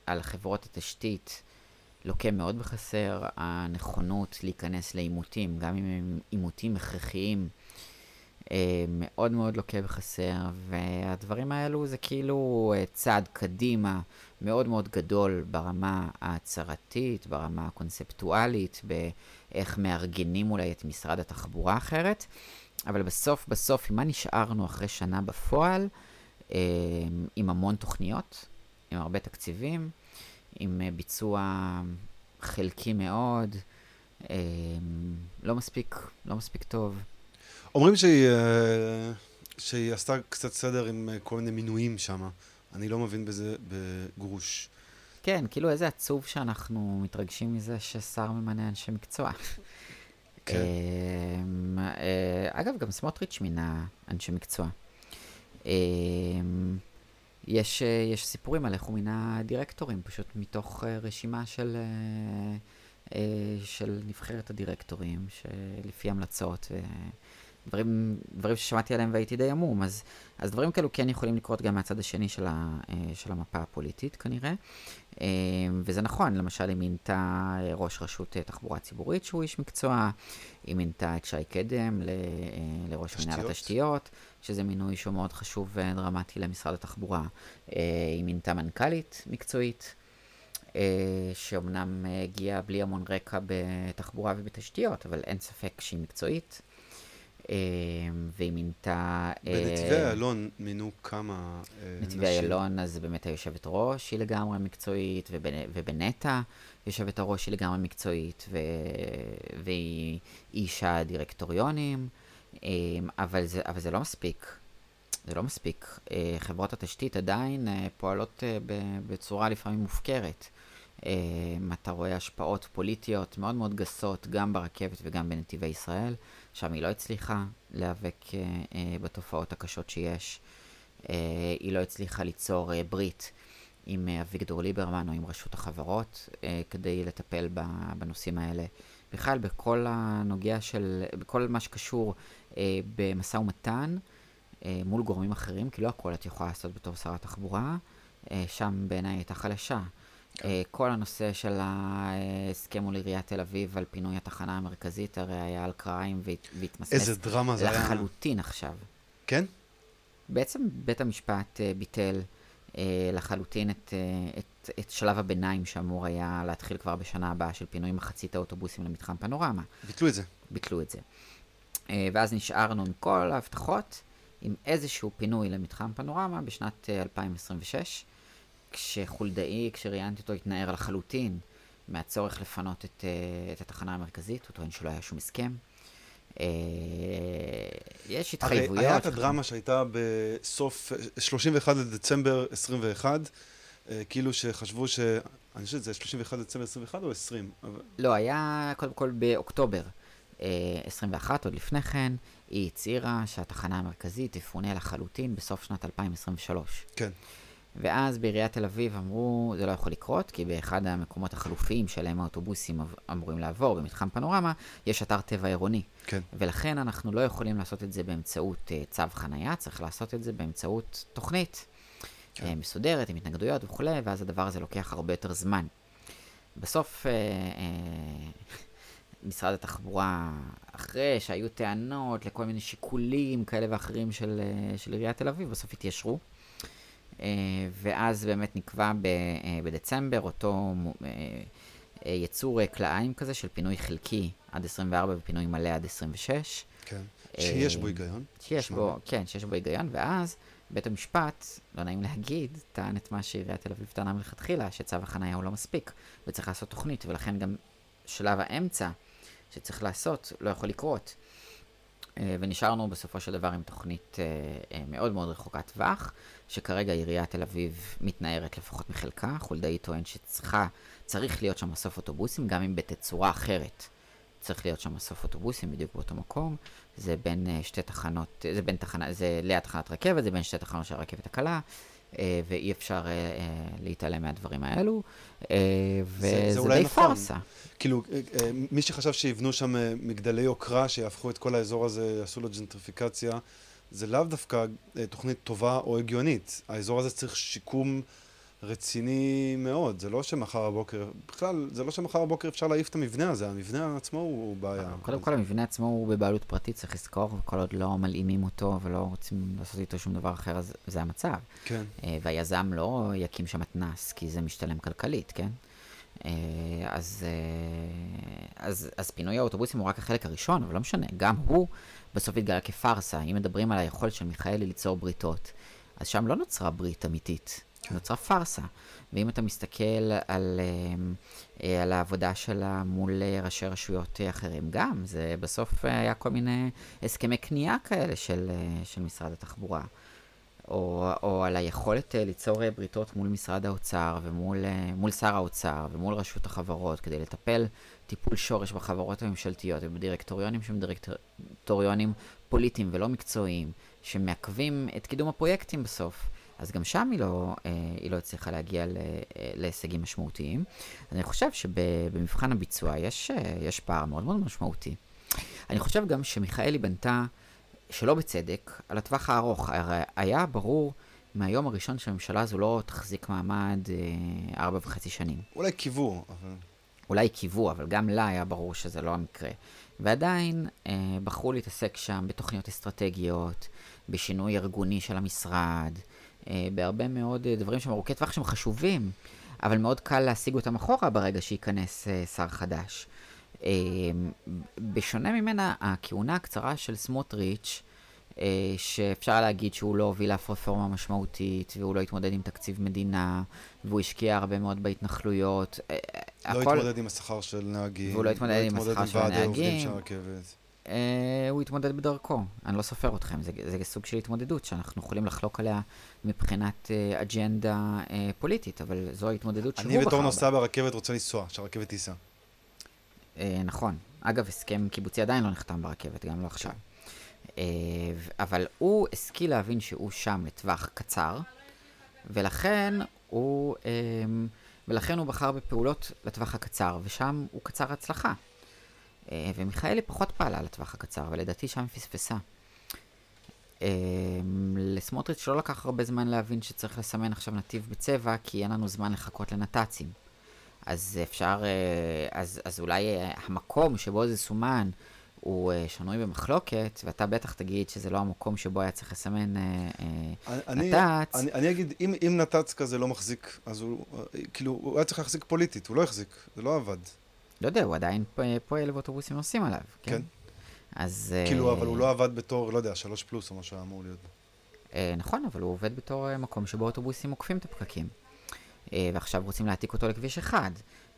על חברות התשתית לוקה מאוד בחסר, הנכונות להיכנס לעימותים, גם אם הם עימותים הכרחיים, אה, מאוד מאוד לוקה בחסר, והדברים האלו זה כאילו אה, צעד קדימה מאוד מאוד גדול ברמה ההצהרתית, ברמה הקונספטואלית, באיך מארגנים אולי את משרד התחבורה אחרת, אבל בסוף בסוף, עם מה נשארנו אחרי שנה בפועל? אה, עם המון תוכניות, עם הרבה תקציבים, עם אה, ביצוע חלקי מאוד, אה, לא מספיק, לא מספיק טוב. אומרים שהיא, אה, שהיא עשתה קצת סדר עם כל מיני מינויים שם. אני לא מבין בזה בגרוש. כן, כאילו איזה עצוב שאנחנו מתרגשים מזה ששר ממנה אנשי מקצוע. כן. אמ, אגב, גם סמוטריץ' מינה אנשי מקצוע. יש, אה, יש סיפורים על איך הוא מינה דירקטורים, פשוט מתוך אה, רשימה של, אה, של נבחרת הדירקטורים, שלפי המלצות, ודברים דברים ששמעתי עליהם והייתי די עמום, אז, אז דברים כאלו כן יכולים לקרות גם מהצד השני של, ה, של המפה הפוליטית כנראה. אה, וזה נכון, למשל היא מינתה ראש רשות תחבורה ציבורית שהוא איש מקצוע, היא מינתה את שי קדם ל- לראש מנהל תשתיות. התשתיות, שזה מינוי שהוא מאוד חשוב ודרמטי למשרד התחבורה. אה, היא מינתה מנכ"לית מקצועית, אה, שאומנם הגיעה בלי המון רקע בתחבורה ובתשתיות, אבל אין ספק שהיא מקצועית. אה, והיא מינתה... בנתיבי איילון מינו כמה אה, נתיבי נשים. איילון, אז באמת היושבת ראש היא לגמרי מקצועית, ובנ- ובנטע יושבת הראש היא לגמרי מקצועית, ו... והיא אישה דירקטוריונים, אבל זה, אבל זה לא מספיק. זה לא מספיק. אה, חברות התשתית עדיין אה, פועלות אה, בצורה לפעמים מופקרת. אמ, אתה רואה השפעות פוליטיות מאוד מאוד גסות, גם ברכבת וגם בנתיבי ישראל, שם היא לא הצליחה להיאבק בתופעות הקשות שיש. היא לא הצליחה ליצור ברית עם אביגדור ליברמן או עם רשות החברות כדי לטפל בנושאים האלה. בכלל, בכל הנוגע של, בכל מה שקשור אה, במשא ומתן אה, מול גורמים אחרים, כי לא הכל את יכולה לעשות בתור שרת תחבורה, אה, שם בעיניי הייתה חלשה. אה, כל הנושא של ההסכם מול עיריית תל אביב על פינוי התחנה המרכזית, הרי היה על קריים והת- והתמסמס איזה דרמה זה היה. לחלוטין עכשיו. כן? בעצם בית המשפט אה, ביטל אה, לחלוטין את, אה, את, את שלב הביניים שאמור היה להתחיל כבר בשנה הבאה של פינוי מחצית האוטובוסים למתחם פנורמה. ביטלו את זה. ביטלו את זה. אה, ואז נשארנו עם כל ההבטחות, עם איזשהו פינוי למתחם פנורמה בשנת אה, 2026, כשחולדאי, כשראיינתי אותו, התנער לחלוטין מהצורך לפנות את, אה, את התחנה המרכזית, הוא טוען שלא היה שום הסכם. אה, יש הרי התחייבויות. היה את הדרמה שהייתה בסוף, 31 לדצמבר 21, אה, כאילו שחשבו ש... אני חושב שזה 31 לדצמבר 21 או 20? אבל... לא, היה קודם כל באוקטובר אה, 21, עוד לפני כן, היא הצהירה שהתחנה המרכזית תפונה לחלוטין בסוף שנת 2023. כן. ואז בעיריית תל אביב אמרו, זה לא יכול לקרות, כי באחד המקומות החלופיים שאליהם האוטובוסים אמ- אמורים לעבור, במתחם פנורמה, יש אתר טבע עירוני. כן. ולכן אנחנו לא יכולים לעשות את זה באמצעות uh, צו חנייה, צריך לעשות את זה באמצעות תוכנית כן. כן. uh, מסודרת, עם התנגדויות וכולי, ואז הדבר הזה לוקח הרבה יותר זמן. בסוף uh, uh, משרד התחבורה, אחרי שהיו טענות לכל מיני שיקולים כאלה ואחרים של, uh, של עיריית תל אביב, בסוף התיישרו. Uh, ואז באמת נקבע ב, uh, בדצמבר אותו יצור כלאיים כזה של פינוי חלקי עד 24 ופינוי מלא עד 26. כן. שיש בו אה, היגיון. שיש בו. כן, שיש בו היגיון, ואז בית המשפט, לא נעים להגיד, טען את מה שעיריית תל אביב טענה מלכתחילה, שצו החנייה הוא לא מספיק, וצריך לעשות תוכנית, ולכן גם שלב האמצע שצריך לעשות לא יכול לקרות. אה, ונשארנו בסופו של דבר עם תוכנית אה, אה, מאוד מאוד רחוקת טווח, שכרגע עיריית תל אביב מתנערת לפחות מחלקה, חולדאי טוען שצריכה, צריך להיות שם מסוף אוטובוסים, גם אם בתצורה אחרת. צריך להיות שם מסוף אוטובוסים בדיוק באותו מקום, זה בין שתי תחנות, זה בין תחנה, זה ליד תחנת רכבת, זה בין שתי תחנות של הרכבת הקלה, ואי אפשר אה, אה, להתעלם מהדברים האלו, אה, זה וזה די נכון. פארסה. כאילו, אה, אה, מי שחשב שיבנו שם אה, מגדלי יוקרה, שיהפכו את כל האזור הזה, יעשו לו ג'נטריפיקציה, זה לאו דווקא אה, תוכנית טובה או הגיונית. האזור הזה צריך שיקום רציני מאוד. זה לא שמחר בבוקר, בכלל, זה לא שמחר בבוקר אפשר להעיף את המבנה הזה, המבנה עצמו הוא בעיה. קודם כל המבנה עצמו הוא בבעלות פרטית, צריך לזכור, וכל עוד לא מלאימים אותו ולא רוצים לעשות איתו שום דבר אחר, אז זה המצב. כן. אה, והיזם לא יקים שם מתנ"ס, כי זה משתלם כלכלית, כן? אה, אז, אה, אז, אז פינוי האוטובוסים הוא רק החלק הראשון, אבל לא משנה, גם הוא בסוף התגלה כפארסה. אם מדברים על היכולת של מיכאלי ליצור בריתות, אז שם לא נוצרה ברית אמיתית. נוצרה פארסה. ואם אתה מסתכל על, אה, אה, על העבודה שלה מול אה, ראשי רשויות אה, אחרים, גם, זה בסוף היה כל מיני הסכמי קנייה כאלה של, של משרד התחבורה. או, או על היכולת ליצור בריתות מול משרד האוצר ומול מול שר האוצר ומול רשות החברות כדי לטפל טיפול שורש בחברות הממשלתיות ובדירקטוריונים שהם דירקטוריונים פוליטיים ולא מקצועיים, שמעכבים את קידום הפרויקטים בסוף. אז גם שם היא לא, uh, היא לא הצליחה להגיע uh, להישגים משמעותיים. אני חושב שבמבחן הביצוע יש, uh, יש פער מאוד מאוד משמעותי. אני חושב גם שמיכאלי בנתה שלא בצדק, על הטווח הארוך. הרי היה ברור מהיום הראשון שהממשלה הזו לא תחזיק מעמד אה, ארבע וחצי שנים. אולי קיוו, אבל... אולי קיוו, אבל גם לה היה ברור שזה לא המקרה. ועדיין אה, בחרו להתעסק שם בתוכניות אסטרטגיות, בשינוי ארגוני של המשרד, אה, בהרבה מאוד אה, דברים שהם ארוכי טווח שהם חשובים, אבל מאוד קל להשיג אותם אחורה ברגע שייכנס אה, שר חדש. אה, בשונה ממנה, הכהונה הקצרה של סמוטריץ', אה, שאפשר להגיד שהוא לא הוביל אף רפורמה משמעותית, והוא לא התמודד עם תקציב מדינה, והוא השקיע הרבה מאוד בהתנחלויות. אה, לא הכל- התמודד עם השכר של נהגים. והוא לא התמודד עם השכר של ועדי עובדים. של הרכבת. אה, הוא התמודד בדרכו, אני לא סופר אתכם, זה, זה סוג של התמודדות שאנחנו יכולים לחלוק עליה מבחינת אה, אג'נדה אה, פוליטית, אבל זו ההתמודדות שהוא אני בחר בתור בה. נוסע ברכבת רוצה לנסוע, שהרכבת תיסע. אה, נכון. אגב, הסכם קיבוצי עדיין לא נחתם ברכבת, גם לא עכשיו. אה, ו- אבל הוא השכיל להבין שהוא שם לטווח קצר, ולכן הוא, אה, ולכן הוא בחר בפעולות לטווח הקצר, ושם הוא קצר הצלחה. אה, ומיכאלי פחות פעלה לטווח הקצר, ולדעתי שם פספסה. אה, לסמוטריץ' לא לקח הרבה זמן להבין שצריך לסמן עכשיו נתיב בצבע, כי אין לנו זמן לחכות לנת"צים. אז אפשר, אה, אז, אז אולי המקום שבו זה סומן הוא שנוי במחלוקת, ואתה בטח תגיד שזה לא המקום שבו היה צריך לסמן אני- נת"צ. אני, אני אגיד, אם, אם נת"צ כזה לא מחזיק, אז הוא, כאילו, הוא היה צריך להחזיק פוליטית, הוא לא החזיק, זה לא עבד. לא יודע, הוא עדיין פועל ואוטובוסים נוסעים עליו, כן? כן. אז... כאילו, אה, אבל הוא לא עבד בתור, לא יודע, שלוש פלוס או מה שהיה אמור להיות. אה, נכון, אבל הוא עובד בתור אה, מקום שבו אוטובוסים עוקפים את הפקקים. ועכשיו רוצים להעתיק אותו לכביש 1,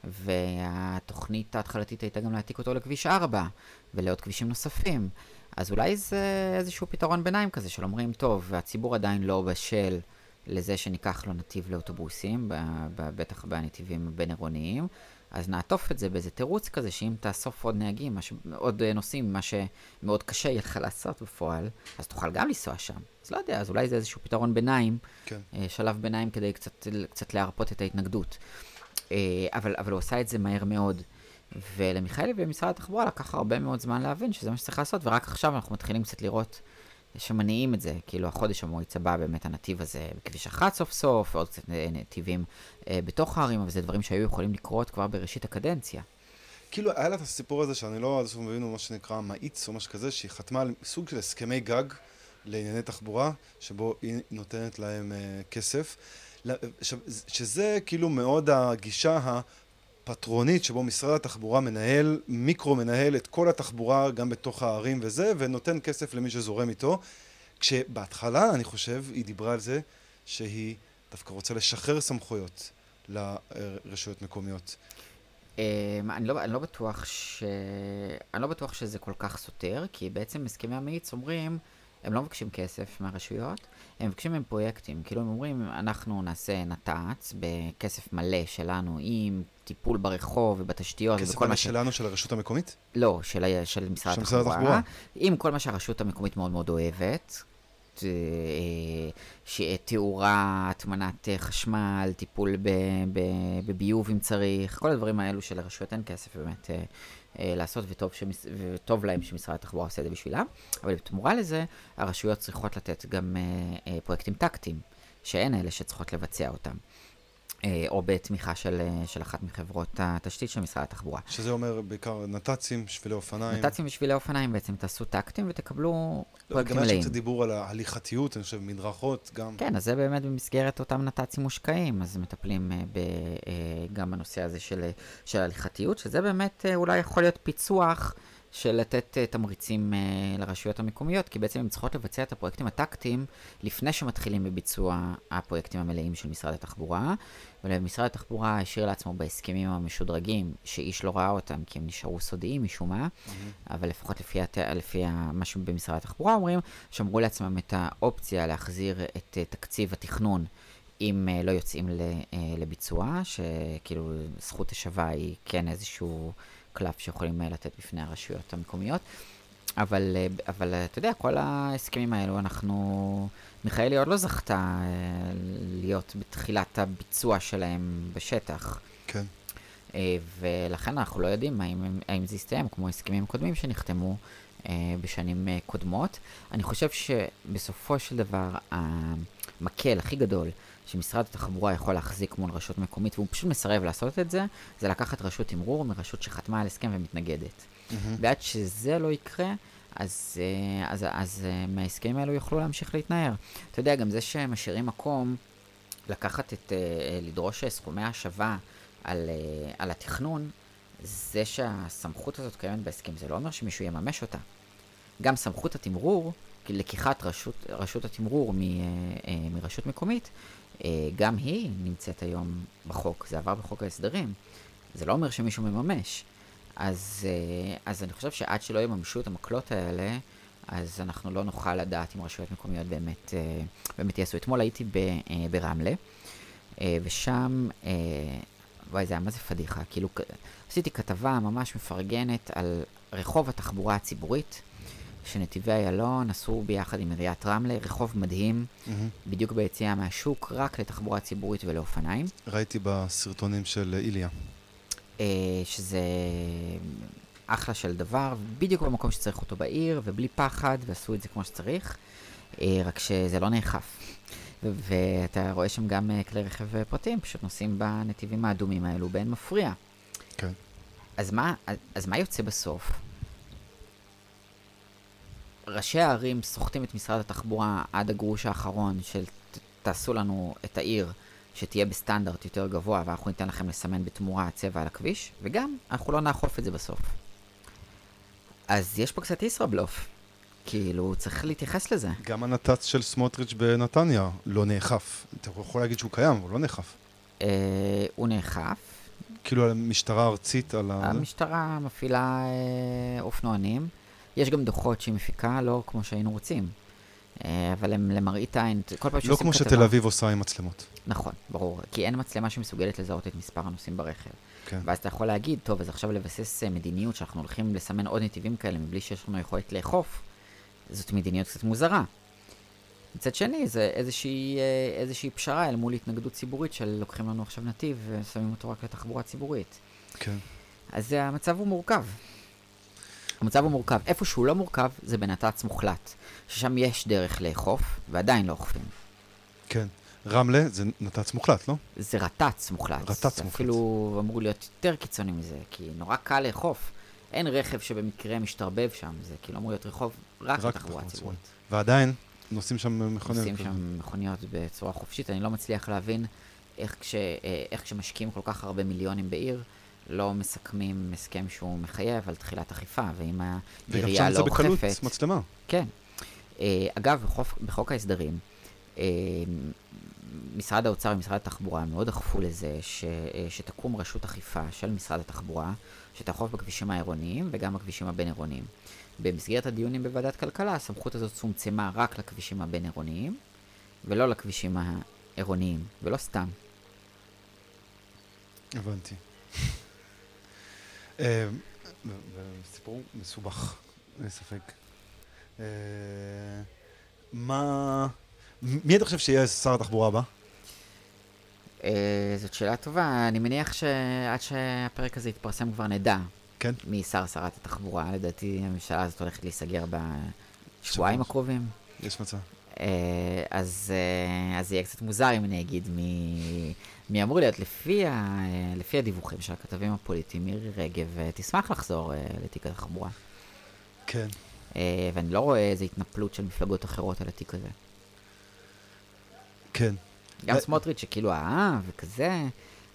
והתוכנית ההתחלתית הייתה גם להעתיק אותו לכביש 4, ולעוד כבישים נוספים. אז אולי זה איזשהו פתרון ביניים כזה, של אומרים, טוב, הציבור עדיין לא בשל לזה שניקח לו נתיב לאוטובוסים, בטח בנתיבים הבין-עירוניים, אז נעטוף את זה באיזה תירוץ כזה, שאם תאסוף עוד נהגים, מש... עוד אה, נוסעים, מה שמאוד קשה יהיה לך לעשות בפועל, אז תוכל גם לנסוע שם. אז לא יודע, אז אולי זה איזשהו פתרון ביניים, כן. אה, שלב ביניים כדי קצת, קצת להרפות את ההתנגדות. אה, אבל, אבל הוא עשה את זה מהר מאוד. ולמיכאלי במשרד התחבורה לקח הרבה מאוד זמן להבין שזה מה שצריך לעשות, ורק עכשיו אנחנו מתחילים קצת לראות שמניעים את זה. כאילו, החודש המועצה צבע באמת הנתיב הזה בכביש אחת סוף סוף, ועוד קצת נתיבים אה, בתוך הערים, אבל זה דברים שהיו יכולים לקרות כבר בראשית הקדנציה. כאילו, היה לה את הסיפור הזה שאני לא עד הסוף מבין מה שנקרא מאיץ או משהו כזה, שהיא חתמה על סוג של הסכמי גג לענייני תחבורה, שבו היא נותנת להם אה, כסף. שזה כאילו מאוד הגישה פטרונית שבו משרד התחבורה מנהל, מיקרו מנהל את כל התחבורה גם בתוך הערים וזה, ונותן כסף למי שזורם איתו. כשבהתחלה, אני חושב, היא דיברה על זה שהיא דווקא רוצה לשחרר סמכויות לרשויות מקומיות. אמ, אני לא, אני לא בטוח ש... אני לא בטוח שזה כל כך סותר, כי בעצם הסכמי המאיץ אומרים, הם לא מבקשים כסף מהרשויות, הם מבקשים מהם פרויקטים. כאילו הם אומרים, אנחנו נעשה נת"צ בכסף מלא שלנו עם טיפול ברחוב ובתשתיות ובכל מה ש... כסף מלא שלנו, של הרשות המקומית? לא, של, של משרד התחבורה. עם כל מה שהרשות המקומית מאוד מאוד אוהבת. אה, תאורה, הטמנת חשמל, טיפול בביוב אם צריך, כל הדברים האלו שלרשויות אין כסף באמת אה, אה, לעשות, וטוב, שמס... וטוב להם שמשרד התחבורה עושה את זה בשבילם, אבל בתמורה לזה, הרשויות צריכות לתת גם פרויקטים טקטיים, שהן אלה שצריכות לבצע אותם. אה, או בתמיכה של, אה, של אחת מחברות התשתית של משרד התחבורה. שזה אומר בעיקר נת"צים, שבילי אופניים. נת"צים ושבילי אופניים בעצם תעשו טקטים ותקבלו לא, פרויקטים מלאים. גם יש קצת דיבור על ההליכתיות, אני חושב, מדרכות גם. כן, אז זה באמת במסגרת אותם נת"צים מושקעים, אז מטפלים uh, ב, גם בנושא הזה של, של הליכתיות, שזה באמת אולי יכול להיות פיצוח. של לתת uh, תמריצים uh, לרשויות המקומיות, כי בעצם הן צריכות לבצע את הפרויקטים הטקטיים לפני שמתחילים בביצוע הפרויקטים המלאים של משרד התחבורה. ומשרד התחבורה השאיר לעצמו בהסכמים המשודרגים, שאיש לא ראה אותם כי הם נשארו סודיים משום מה, mm-hmm. אבל לפחות לפי, הת... לפי מה שבמשרד התחבורה אומרים, שמרו לעצמם את האופציה להחזיר את uh, תקציב התכנון. אם uh, לא יוצאים ל, uh, לביצוע, שכאילו זכות השווה היא כן איזשהו קלף שיכולים אה, לתת בפני הרשויות המקומיות. אבל, אה, אבל אה, אתה יודע, כל ההסכמים האלו, אנחנו... מיכאלי עוד לא זכתה להיות בתחילת הביצוע שלהם בשטח. כן. ולכן אנחנו לא יודעים האם, האם זה יסתיים, כמו הסכמים קודמים שנחתמו בשנים קודמות. אני חושב שבסופו של דבר, המקל הכי גדול שמשרד התחבורה יכול להחזיק מול רשות מקומית, והוא פשוט מסרב לעשות את זה, זה לקחת רשות תמרור מרשות שחתמה על הסכם ומתנגדת. Mm-hmm. ועד שזה לא יקרה, אז, אה, אז, אז, אז אה, מההסכמים האלו יוכלו להמשיך להתנער. אתה יודע, גם זה שמשאירים מקום לקחת את, אה, לדרוש סכומי השבה על, על התכנון, זה שהסמכות הזאת קיימת בהסכם, זה לא אומר שמישהו יממש אותה. גם סמכות התמרור, לקיחת רשות, רשות התמרור מ, מרשות מקומית, גם היא נמצאת היום בחוק, זה עבר בחוק ההסדרים. זה לא אומר שמישהו מממש. אז, אה, אז אני חושב שעד שלא יממשו את המקלות האלה, אז אנחנו לא נוכל לדעת אם רשויות מקומיות באמת, אה, באמת יעשו. אתמול הייתי ברמלה, ושם, וואי, זה היה מה זה פדיחה. כאילו, עשיתי כתבה ממש מפרגנת על רחוב התחבורה הציבורית. שנתיבי איילון עשו ביחד עם עיריית רמלה רחוב מדהים, mm-hmm. בדיוק ביציאה מהשוק, רק לתחבורה ציבורית ולאופניים. ראיתי בסרטונים של איליה. אה, שזה אחלה של דבר, בדיוק במקום שצריך אותו בעיר, ובלי פחד, ועשו את זה כמו שצריך, אה, רק שזה לא נאכף. ואתה רואה שם גם אה, כלי רכב פרטיים, פשוט נוסעים בנתיבים האדומים האלו באין מפריע. כן. אז מה, אז מה יוצא בסוף? ראשי הערים סוחטים את משרד התחבורה עד הגרוש האחרון של תעשו לנו את העיר שתהיה בסטנדרט יותר גבוה ואנחנו ניתן לכם לסמן בתמורה צבע על הכביש, וגם אנחנו לא נאכוף את זה בסוף. אז יש פה קצת ישראבלוף. כאילו, צריך להתייחס לזה. גם הנת"צ של סמוטריץ' בנתניה לא נאכף. אתה יכול להגיד שהוא קיים, הוא לא נאכף. אה, הוא נאכף. כאילו, המשטרה הארצית על ה... המשטרה מפעילה אה, אופנוענים. יש גם דוחות שהיא מפיקה, לא כמו שהיינו רוצים. אה, אבל הם למראית עין, כל פעם לא כמו שתל אביב עושה עם מצלמות. נכון, ברור. כי אין מצלמה שמסוגלת לזהות את מספר הנוסעים ברכב. כן. ואז אתה יכול להגיד, טוב, אז עכשיו לבסס אה, מדיניות שאנחנו הולכים לסמן עוד נתיבים כאלה מבלי שיש לנו יכולת לאכוף, זאת מדיניות קצת מוזרה. מצד שני, זה איזושהי, אה, איזושהי פשרה אל מול התנגדות ציבורית של לוקחים לנו עכשיו נתיב ושמים אותו רק לתחבורה ציבורית. כן. אז המצב הוא מורכב. המצב הוא מורכב. איפה שהוא לא מורכב, זה בנת"צ מוחלט. ששם יש דרך לאכוף, ועדיין לא אוכפים. כן. רמלה זה נת"צ מוחלט, לא? זה רת"צ מוחלט. רת"צ מוחלט. אפילו אמור להיות יותר קיצוני מזה, כי נורא קל לאכוף. אין רכב שבמקרה משתרבב שם, זה כאילו אמור להיות רחוב רק לתחבורה ציבורית. ועדיין, נוסעים שם מכוניות. עושים שם מכוניות בצורה חופשית. אני לא מצליח להבין איך, כש, אה, איך כשמשקיעים כל כך הרבה מיליונים בעיר, לא מסכמים הסכם שהוא מחייב על תחילת אכיפה, ואם וגם העירייה שם לא זה בקלות אוכפת... מצלמה. כן. אה, אגב, בחוף, בחוק ההסדרים, אה, משרד האוצר ומשרד התחבורה מאוד דחפו לזה ש, אה, שתקום רשות אכיפה של משרד התחבורה, שתאכוף בכבישים העירוניים וגם בכבישים הבין-עירוניים. במסגרת הדיונים בוועדת כלכלה, הסמכות הזאת צומצמה רק לכבישים הבין-עירוניים, ולא לכבישים העירוניים, ולא סתם. הבנתי. אה, סיפור מסובך, אין ספק. אה, מה... מי אתה חושב שיהיה שר התחבורה הבא? אה, זאת שאלה טובה, אני מניח שעד שהפרק הזה יתפרסם כבר נדע כן? מי שר שרת התחבורה. לדעתי הממשלה הזאת הולכת להיסגר בשבועיים שבוע. הקרובים. יש מצב. אה, אז, אה, אז זה יהיה קצת מוזר אם אני אגיד מי, מי אמור להיות. לפי, ה, אה, לפי הדיווחים של הכתבים הפוליטיים, מירי רגב אה, תשמח לחזור אה, לתיק התחבורה. כן. אה, ואני לא רואה איזו התנפלות של מפלגות אחרות על התיק הזה. כן. גם סמוטריץ' שכאילו אהב וכזה,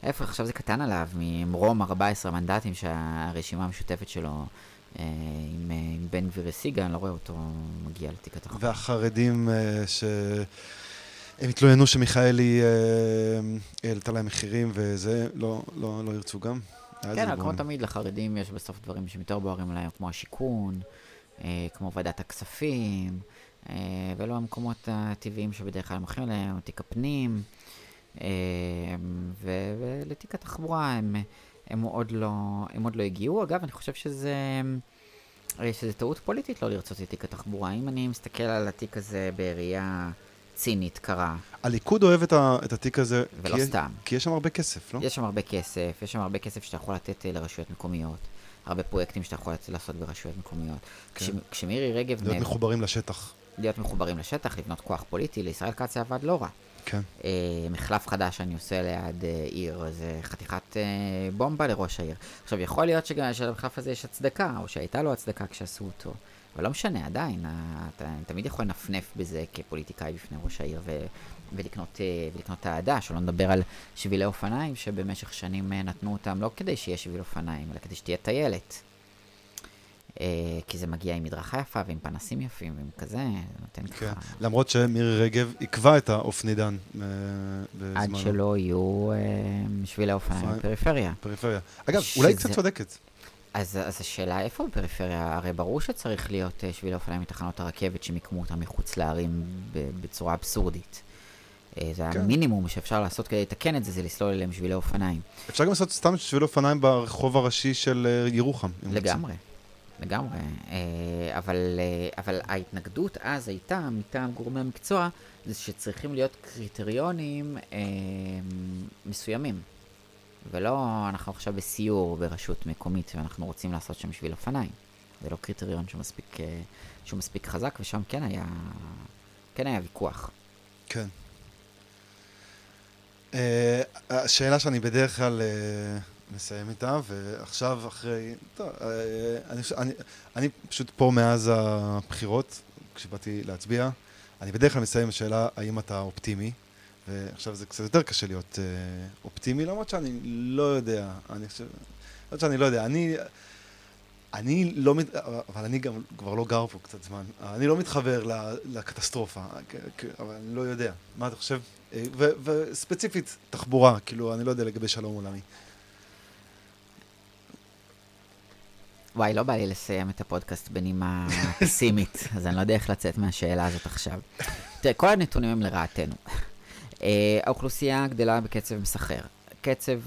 ההפך, עכשיו זה קטן עליו ממרום 14 מנדטים שהרשימה המשותפת שלו אה, עם, אה, בן גביר השיגה, אני לא רואה אותו מגיע לתיק התחבורה. והחרדים אה, ש... הם התלוננו שמיכאלי העלתה להם מחירים וזה, לא, לא, לא ירצו גם? כן, כמו. תמיד לחרדים יש בסוף דברים שהם יותר בוערים להם, כמו השיכון, כמו ועדת הכספים, ולא המקומות הטבעיים שבדרך כלל הם הולכים אליהם, תיק הפנים, ולתיק התחבורה הם, הם, עוד לא, הם עוד לא הגיעו. אגב, אני חושב שזה... אה, שזה טעות פוליטית לא לרצות את תיק התחבורה. אם אני מסתכל על התיק הזה בראייה צינית, קרה, הליכוד אוהב את, ה, את התיק הזה, ולא כי, סתם. כי יש שם הרבה כסף, לא? יש שם הרבה כסף, יש שם הרבה כסף שאתה יכול לתת אה, לרשויות מקומיות. הרבה פרויקטים שאתה יכול לעשות ברשויות מקומיות. כן. כש, כשמירי רגב... להיות נאבק- מחוברים לשטח. להיות מחוברים לשטח, לבנות כוח פוליטי, לישראל כץ זה עבד לא רע. כן. אה, מחלף חדש שאני עושה ליד אה, עיר, זה חתיכת אה, בומבה לראש העיר. עכשיו, יכול להיות שגם שלמחלף הזה יש הצדקה, או שהייתה לו הצדקה כשעשו אותו. אבל לא משנה, עדיין, אתה תמיד יכול לנפנף בזה כפוליטיקאי בפני ראש העיר ו, ולקנות, ולקנות אהדה, שלא נדבר על שבילי אופניים שבמשך שנים נתנו אותם לא כדי שיהיה שביל אופניים, אלא כדי שתהיה טיילת. אה, כי זה מגיע עם מדרכה יפה ועם פנסים יפים ועם כזה, זה נותן כן. ככה... למרות שמירי רגב עיכבה את האופנידן אה, עד בזמנו. שלא יהיו אה, שבילי אופניים אופניים. בפריפריה. פריפריה. אגב, אולי קצת צודקת. אז, אז השאלה איפה בפריפריה? הרי ברור שצריך להיות אה, שבילי אופניים מתחנות הרכבת שמיקמו אותם מחוץ לערים ב- בצורה אבסורדית. זה כן. המינימום שאפשר לעשות כדי לתקן את זה, זה לסלול אליהם שבילי אופניים. אפשר גם לעשות סתם שביל אופניים ברחוב הראשי של ירוחם. לגמרי, לגמרי. אה, אבל, אה, אבל ההתנגדות אז הייתה, מטעם גורמי המקצוע, זה שצריכים להיות קריטריונים אה, מסוימים. ולא אנחנו עכשיו בסיור ברשות מקומית ואנחנו רוצים לעשות שם שביל אופניים. זה לא קריטריון שמספיק, שהוא מספיק חזק, ושם כן היה, כן היה ויכוח. כן. אה, השאלה שאני בדרך כלל אה, מסיים איתה, ועכשיו אחרי... טוב, אה, אני, אני, אני פשוט פה מאז הבחירות, כשבאתי להצביע, אני בדרך כלל מסיים בשאלה האם אתה אופטימי, ועכשיו זה קצת יותר קשה להיות אה, אופטימי, למרות שאני לא יודע, אני חושב... למרות שאני לא יודע, אני... אני לא, מת- אבל אני גם כבר לא גר פה קצת זמן, אני לא מתחבר לקטסטרופה, אבל אני לא יודע. מה אתה חושב? אה, וספציפית, תחבורה, כאילו, אני לא יודע לגבי שלום עולמי. וואי, לא בא לי לסיים את הפודקאסט בנימה פסימית, אז אני לא יודע איך לצאת מהשאלה הזאת עכשיו. תראה, כל הנתונים הם לרעתנו. אה, האוכלוסייה גדלה בקצב מסחר. קצב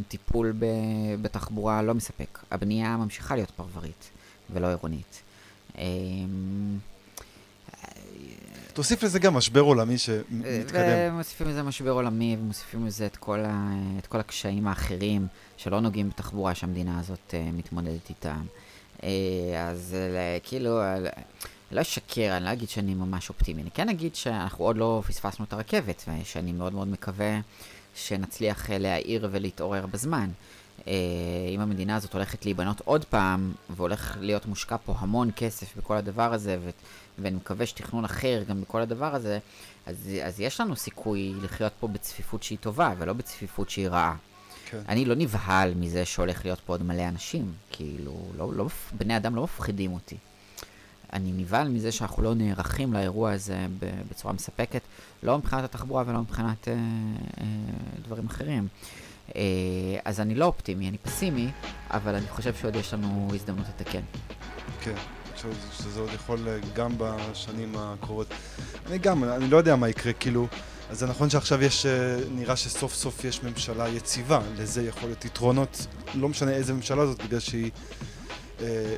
הטיפול בתחבורה לא מספק. הבנייה ממשיכה להיות פרברית ולא עירונית. אה, תוסיף לזה גם משבר עולמי שמתקדם. ומוסיפים לזה משבר עולמי, ומוסיפים לזה את כל, ה, את כל הקשיים האחרים שלא נוגעים בתחבורה שהמדינה הזאת uh, מתמודדת איתם. Uh, אז uh, כאילו, uh, לא אשקר, אני לא אגיד שאני ממש אופטימי. אני כן אגיד שאנחנו עוד לא פספסנו את הרכבת, ושאני מאוד מאוד מקווה שנצליח להעיר ולהתעורר בזמן. Uh, אם המדינה הזאת הולכת להיבנות עוד פעם, והולך להיות מושקע פה המון כסף בכל הדבר הזה, ו... ואני מקווה שתכנון אחר גם בכל הדבר הזה, אז, אז יש לנו סיכוי לחיות פה בצפיפות שהיא טובה, ולא בצפיפות שהיא רעה. כן. אני לא נבהל מזה שהולך להיות פה עוד מלא אנשים, כאילו, לא, לא, בני אדם לא מפחידים אותי. אני נבהל מזה שאנחנו לא נערכים לאירוע הזה בצורה מספקת, לא מבחינת התחבורה ולא מבחינת אה, אה, דברים אחרים. אה, אז אני לא אופטימי, אני פסימי, אבל אני חושב שעוד יש לנו הזדמנות לתקן. כן. שזה עוד יכול אה, גם בשנים הקרובות. אני גם, אני לא יודע מה יקרה, כאילו, אז זה נכון שעכשיו יש, אה, נראה שסוף סוף יש ממשלה יציבה, לזה יכול להיות יתרונות, לא משנה איזה ממשלה זאת, בגלל שהיא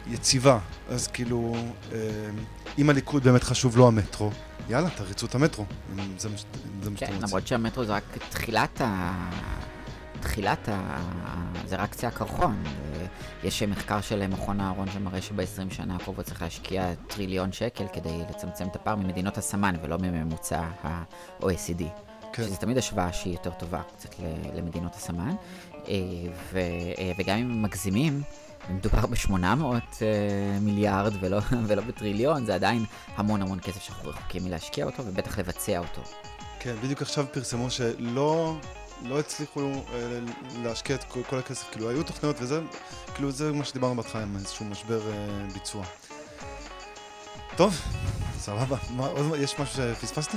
יציבה. אז כאילו, אם הליכוד באמת חשוב לו המטרו, יאללה, תריצו את המטרו, אם זה מה שאתם רוצים. כן, למרות שהמטרו זה רק תחילת ה... תחילת ה... זה רק קצה הקרחון. יש מחקר של מכון אהרון שמראה שב-20 שנה הקרובות צריך להשקיע טריליון שקל כדי לצמצם את הפער ממדינות הסמן ולא מממוצע ה-OECD. כן. שזה תמיד השוואה שהיא יותר טובה קצת למדינות הסמן. אה, ו... אה, וגם אם מגזימים, מדובר ב-800 אה, מיליארד ולא, ולא בטריליון, זה עדיין המון המון כסף שאנחנו רחוקים מלהשקיע אותו ובטח לבצע אותו. כן, בדיוק עכשיו פרסמו שלא לא הצליחו אה, להשקיע את כל, כל הכסף, כאילו היו תוכניות וזה, כאילו זה מה שדיברנו בהתחלה עם איזשהו משבר אה, ביצוע. טוב, סבבה. מה, עוד, יש משהו שפספסתי?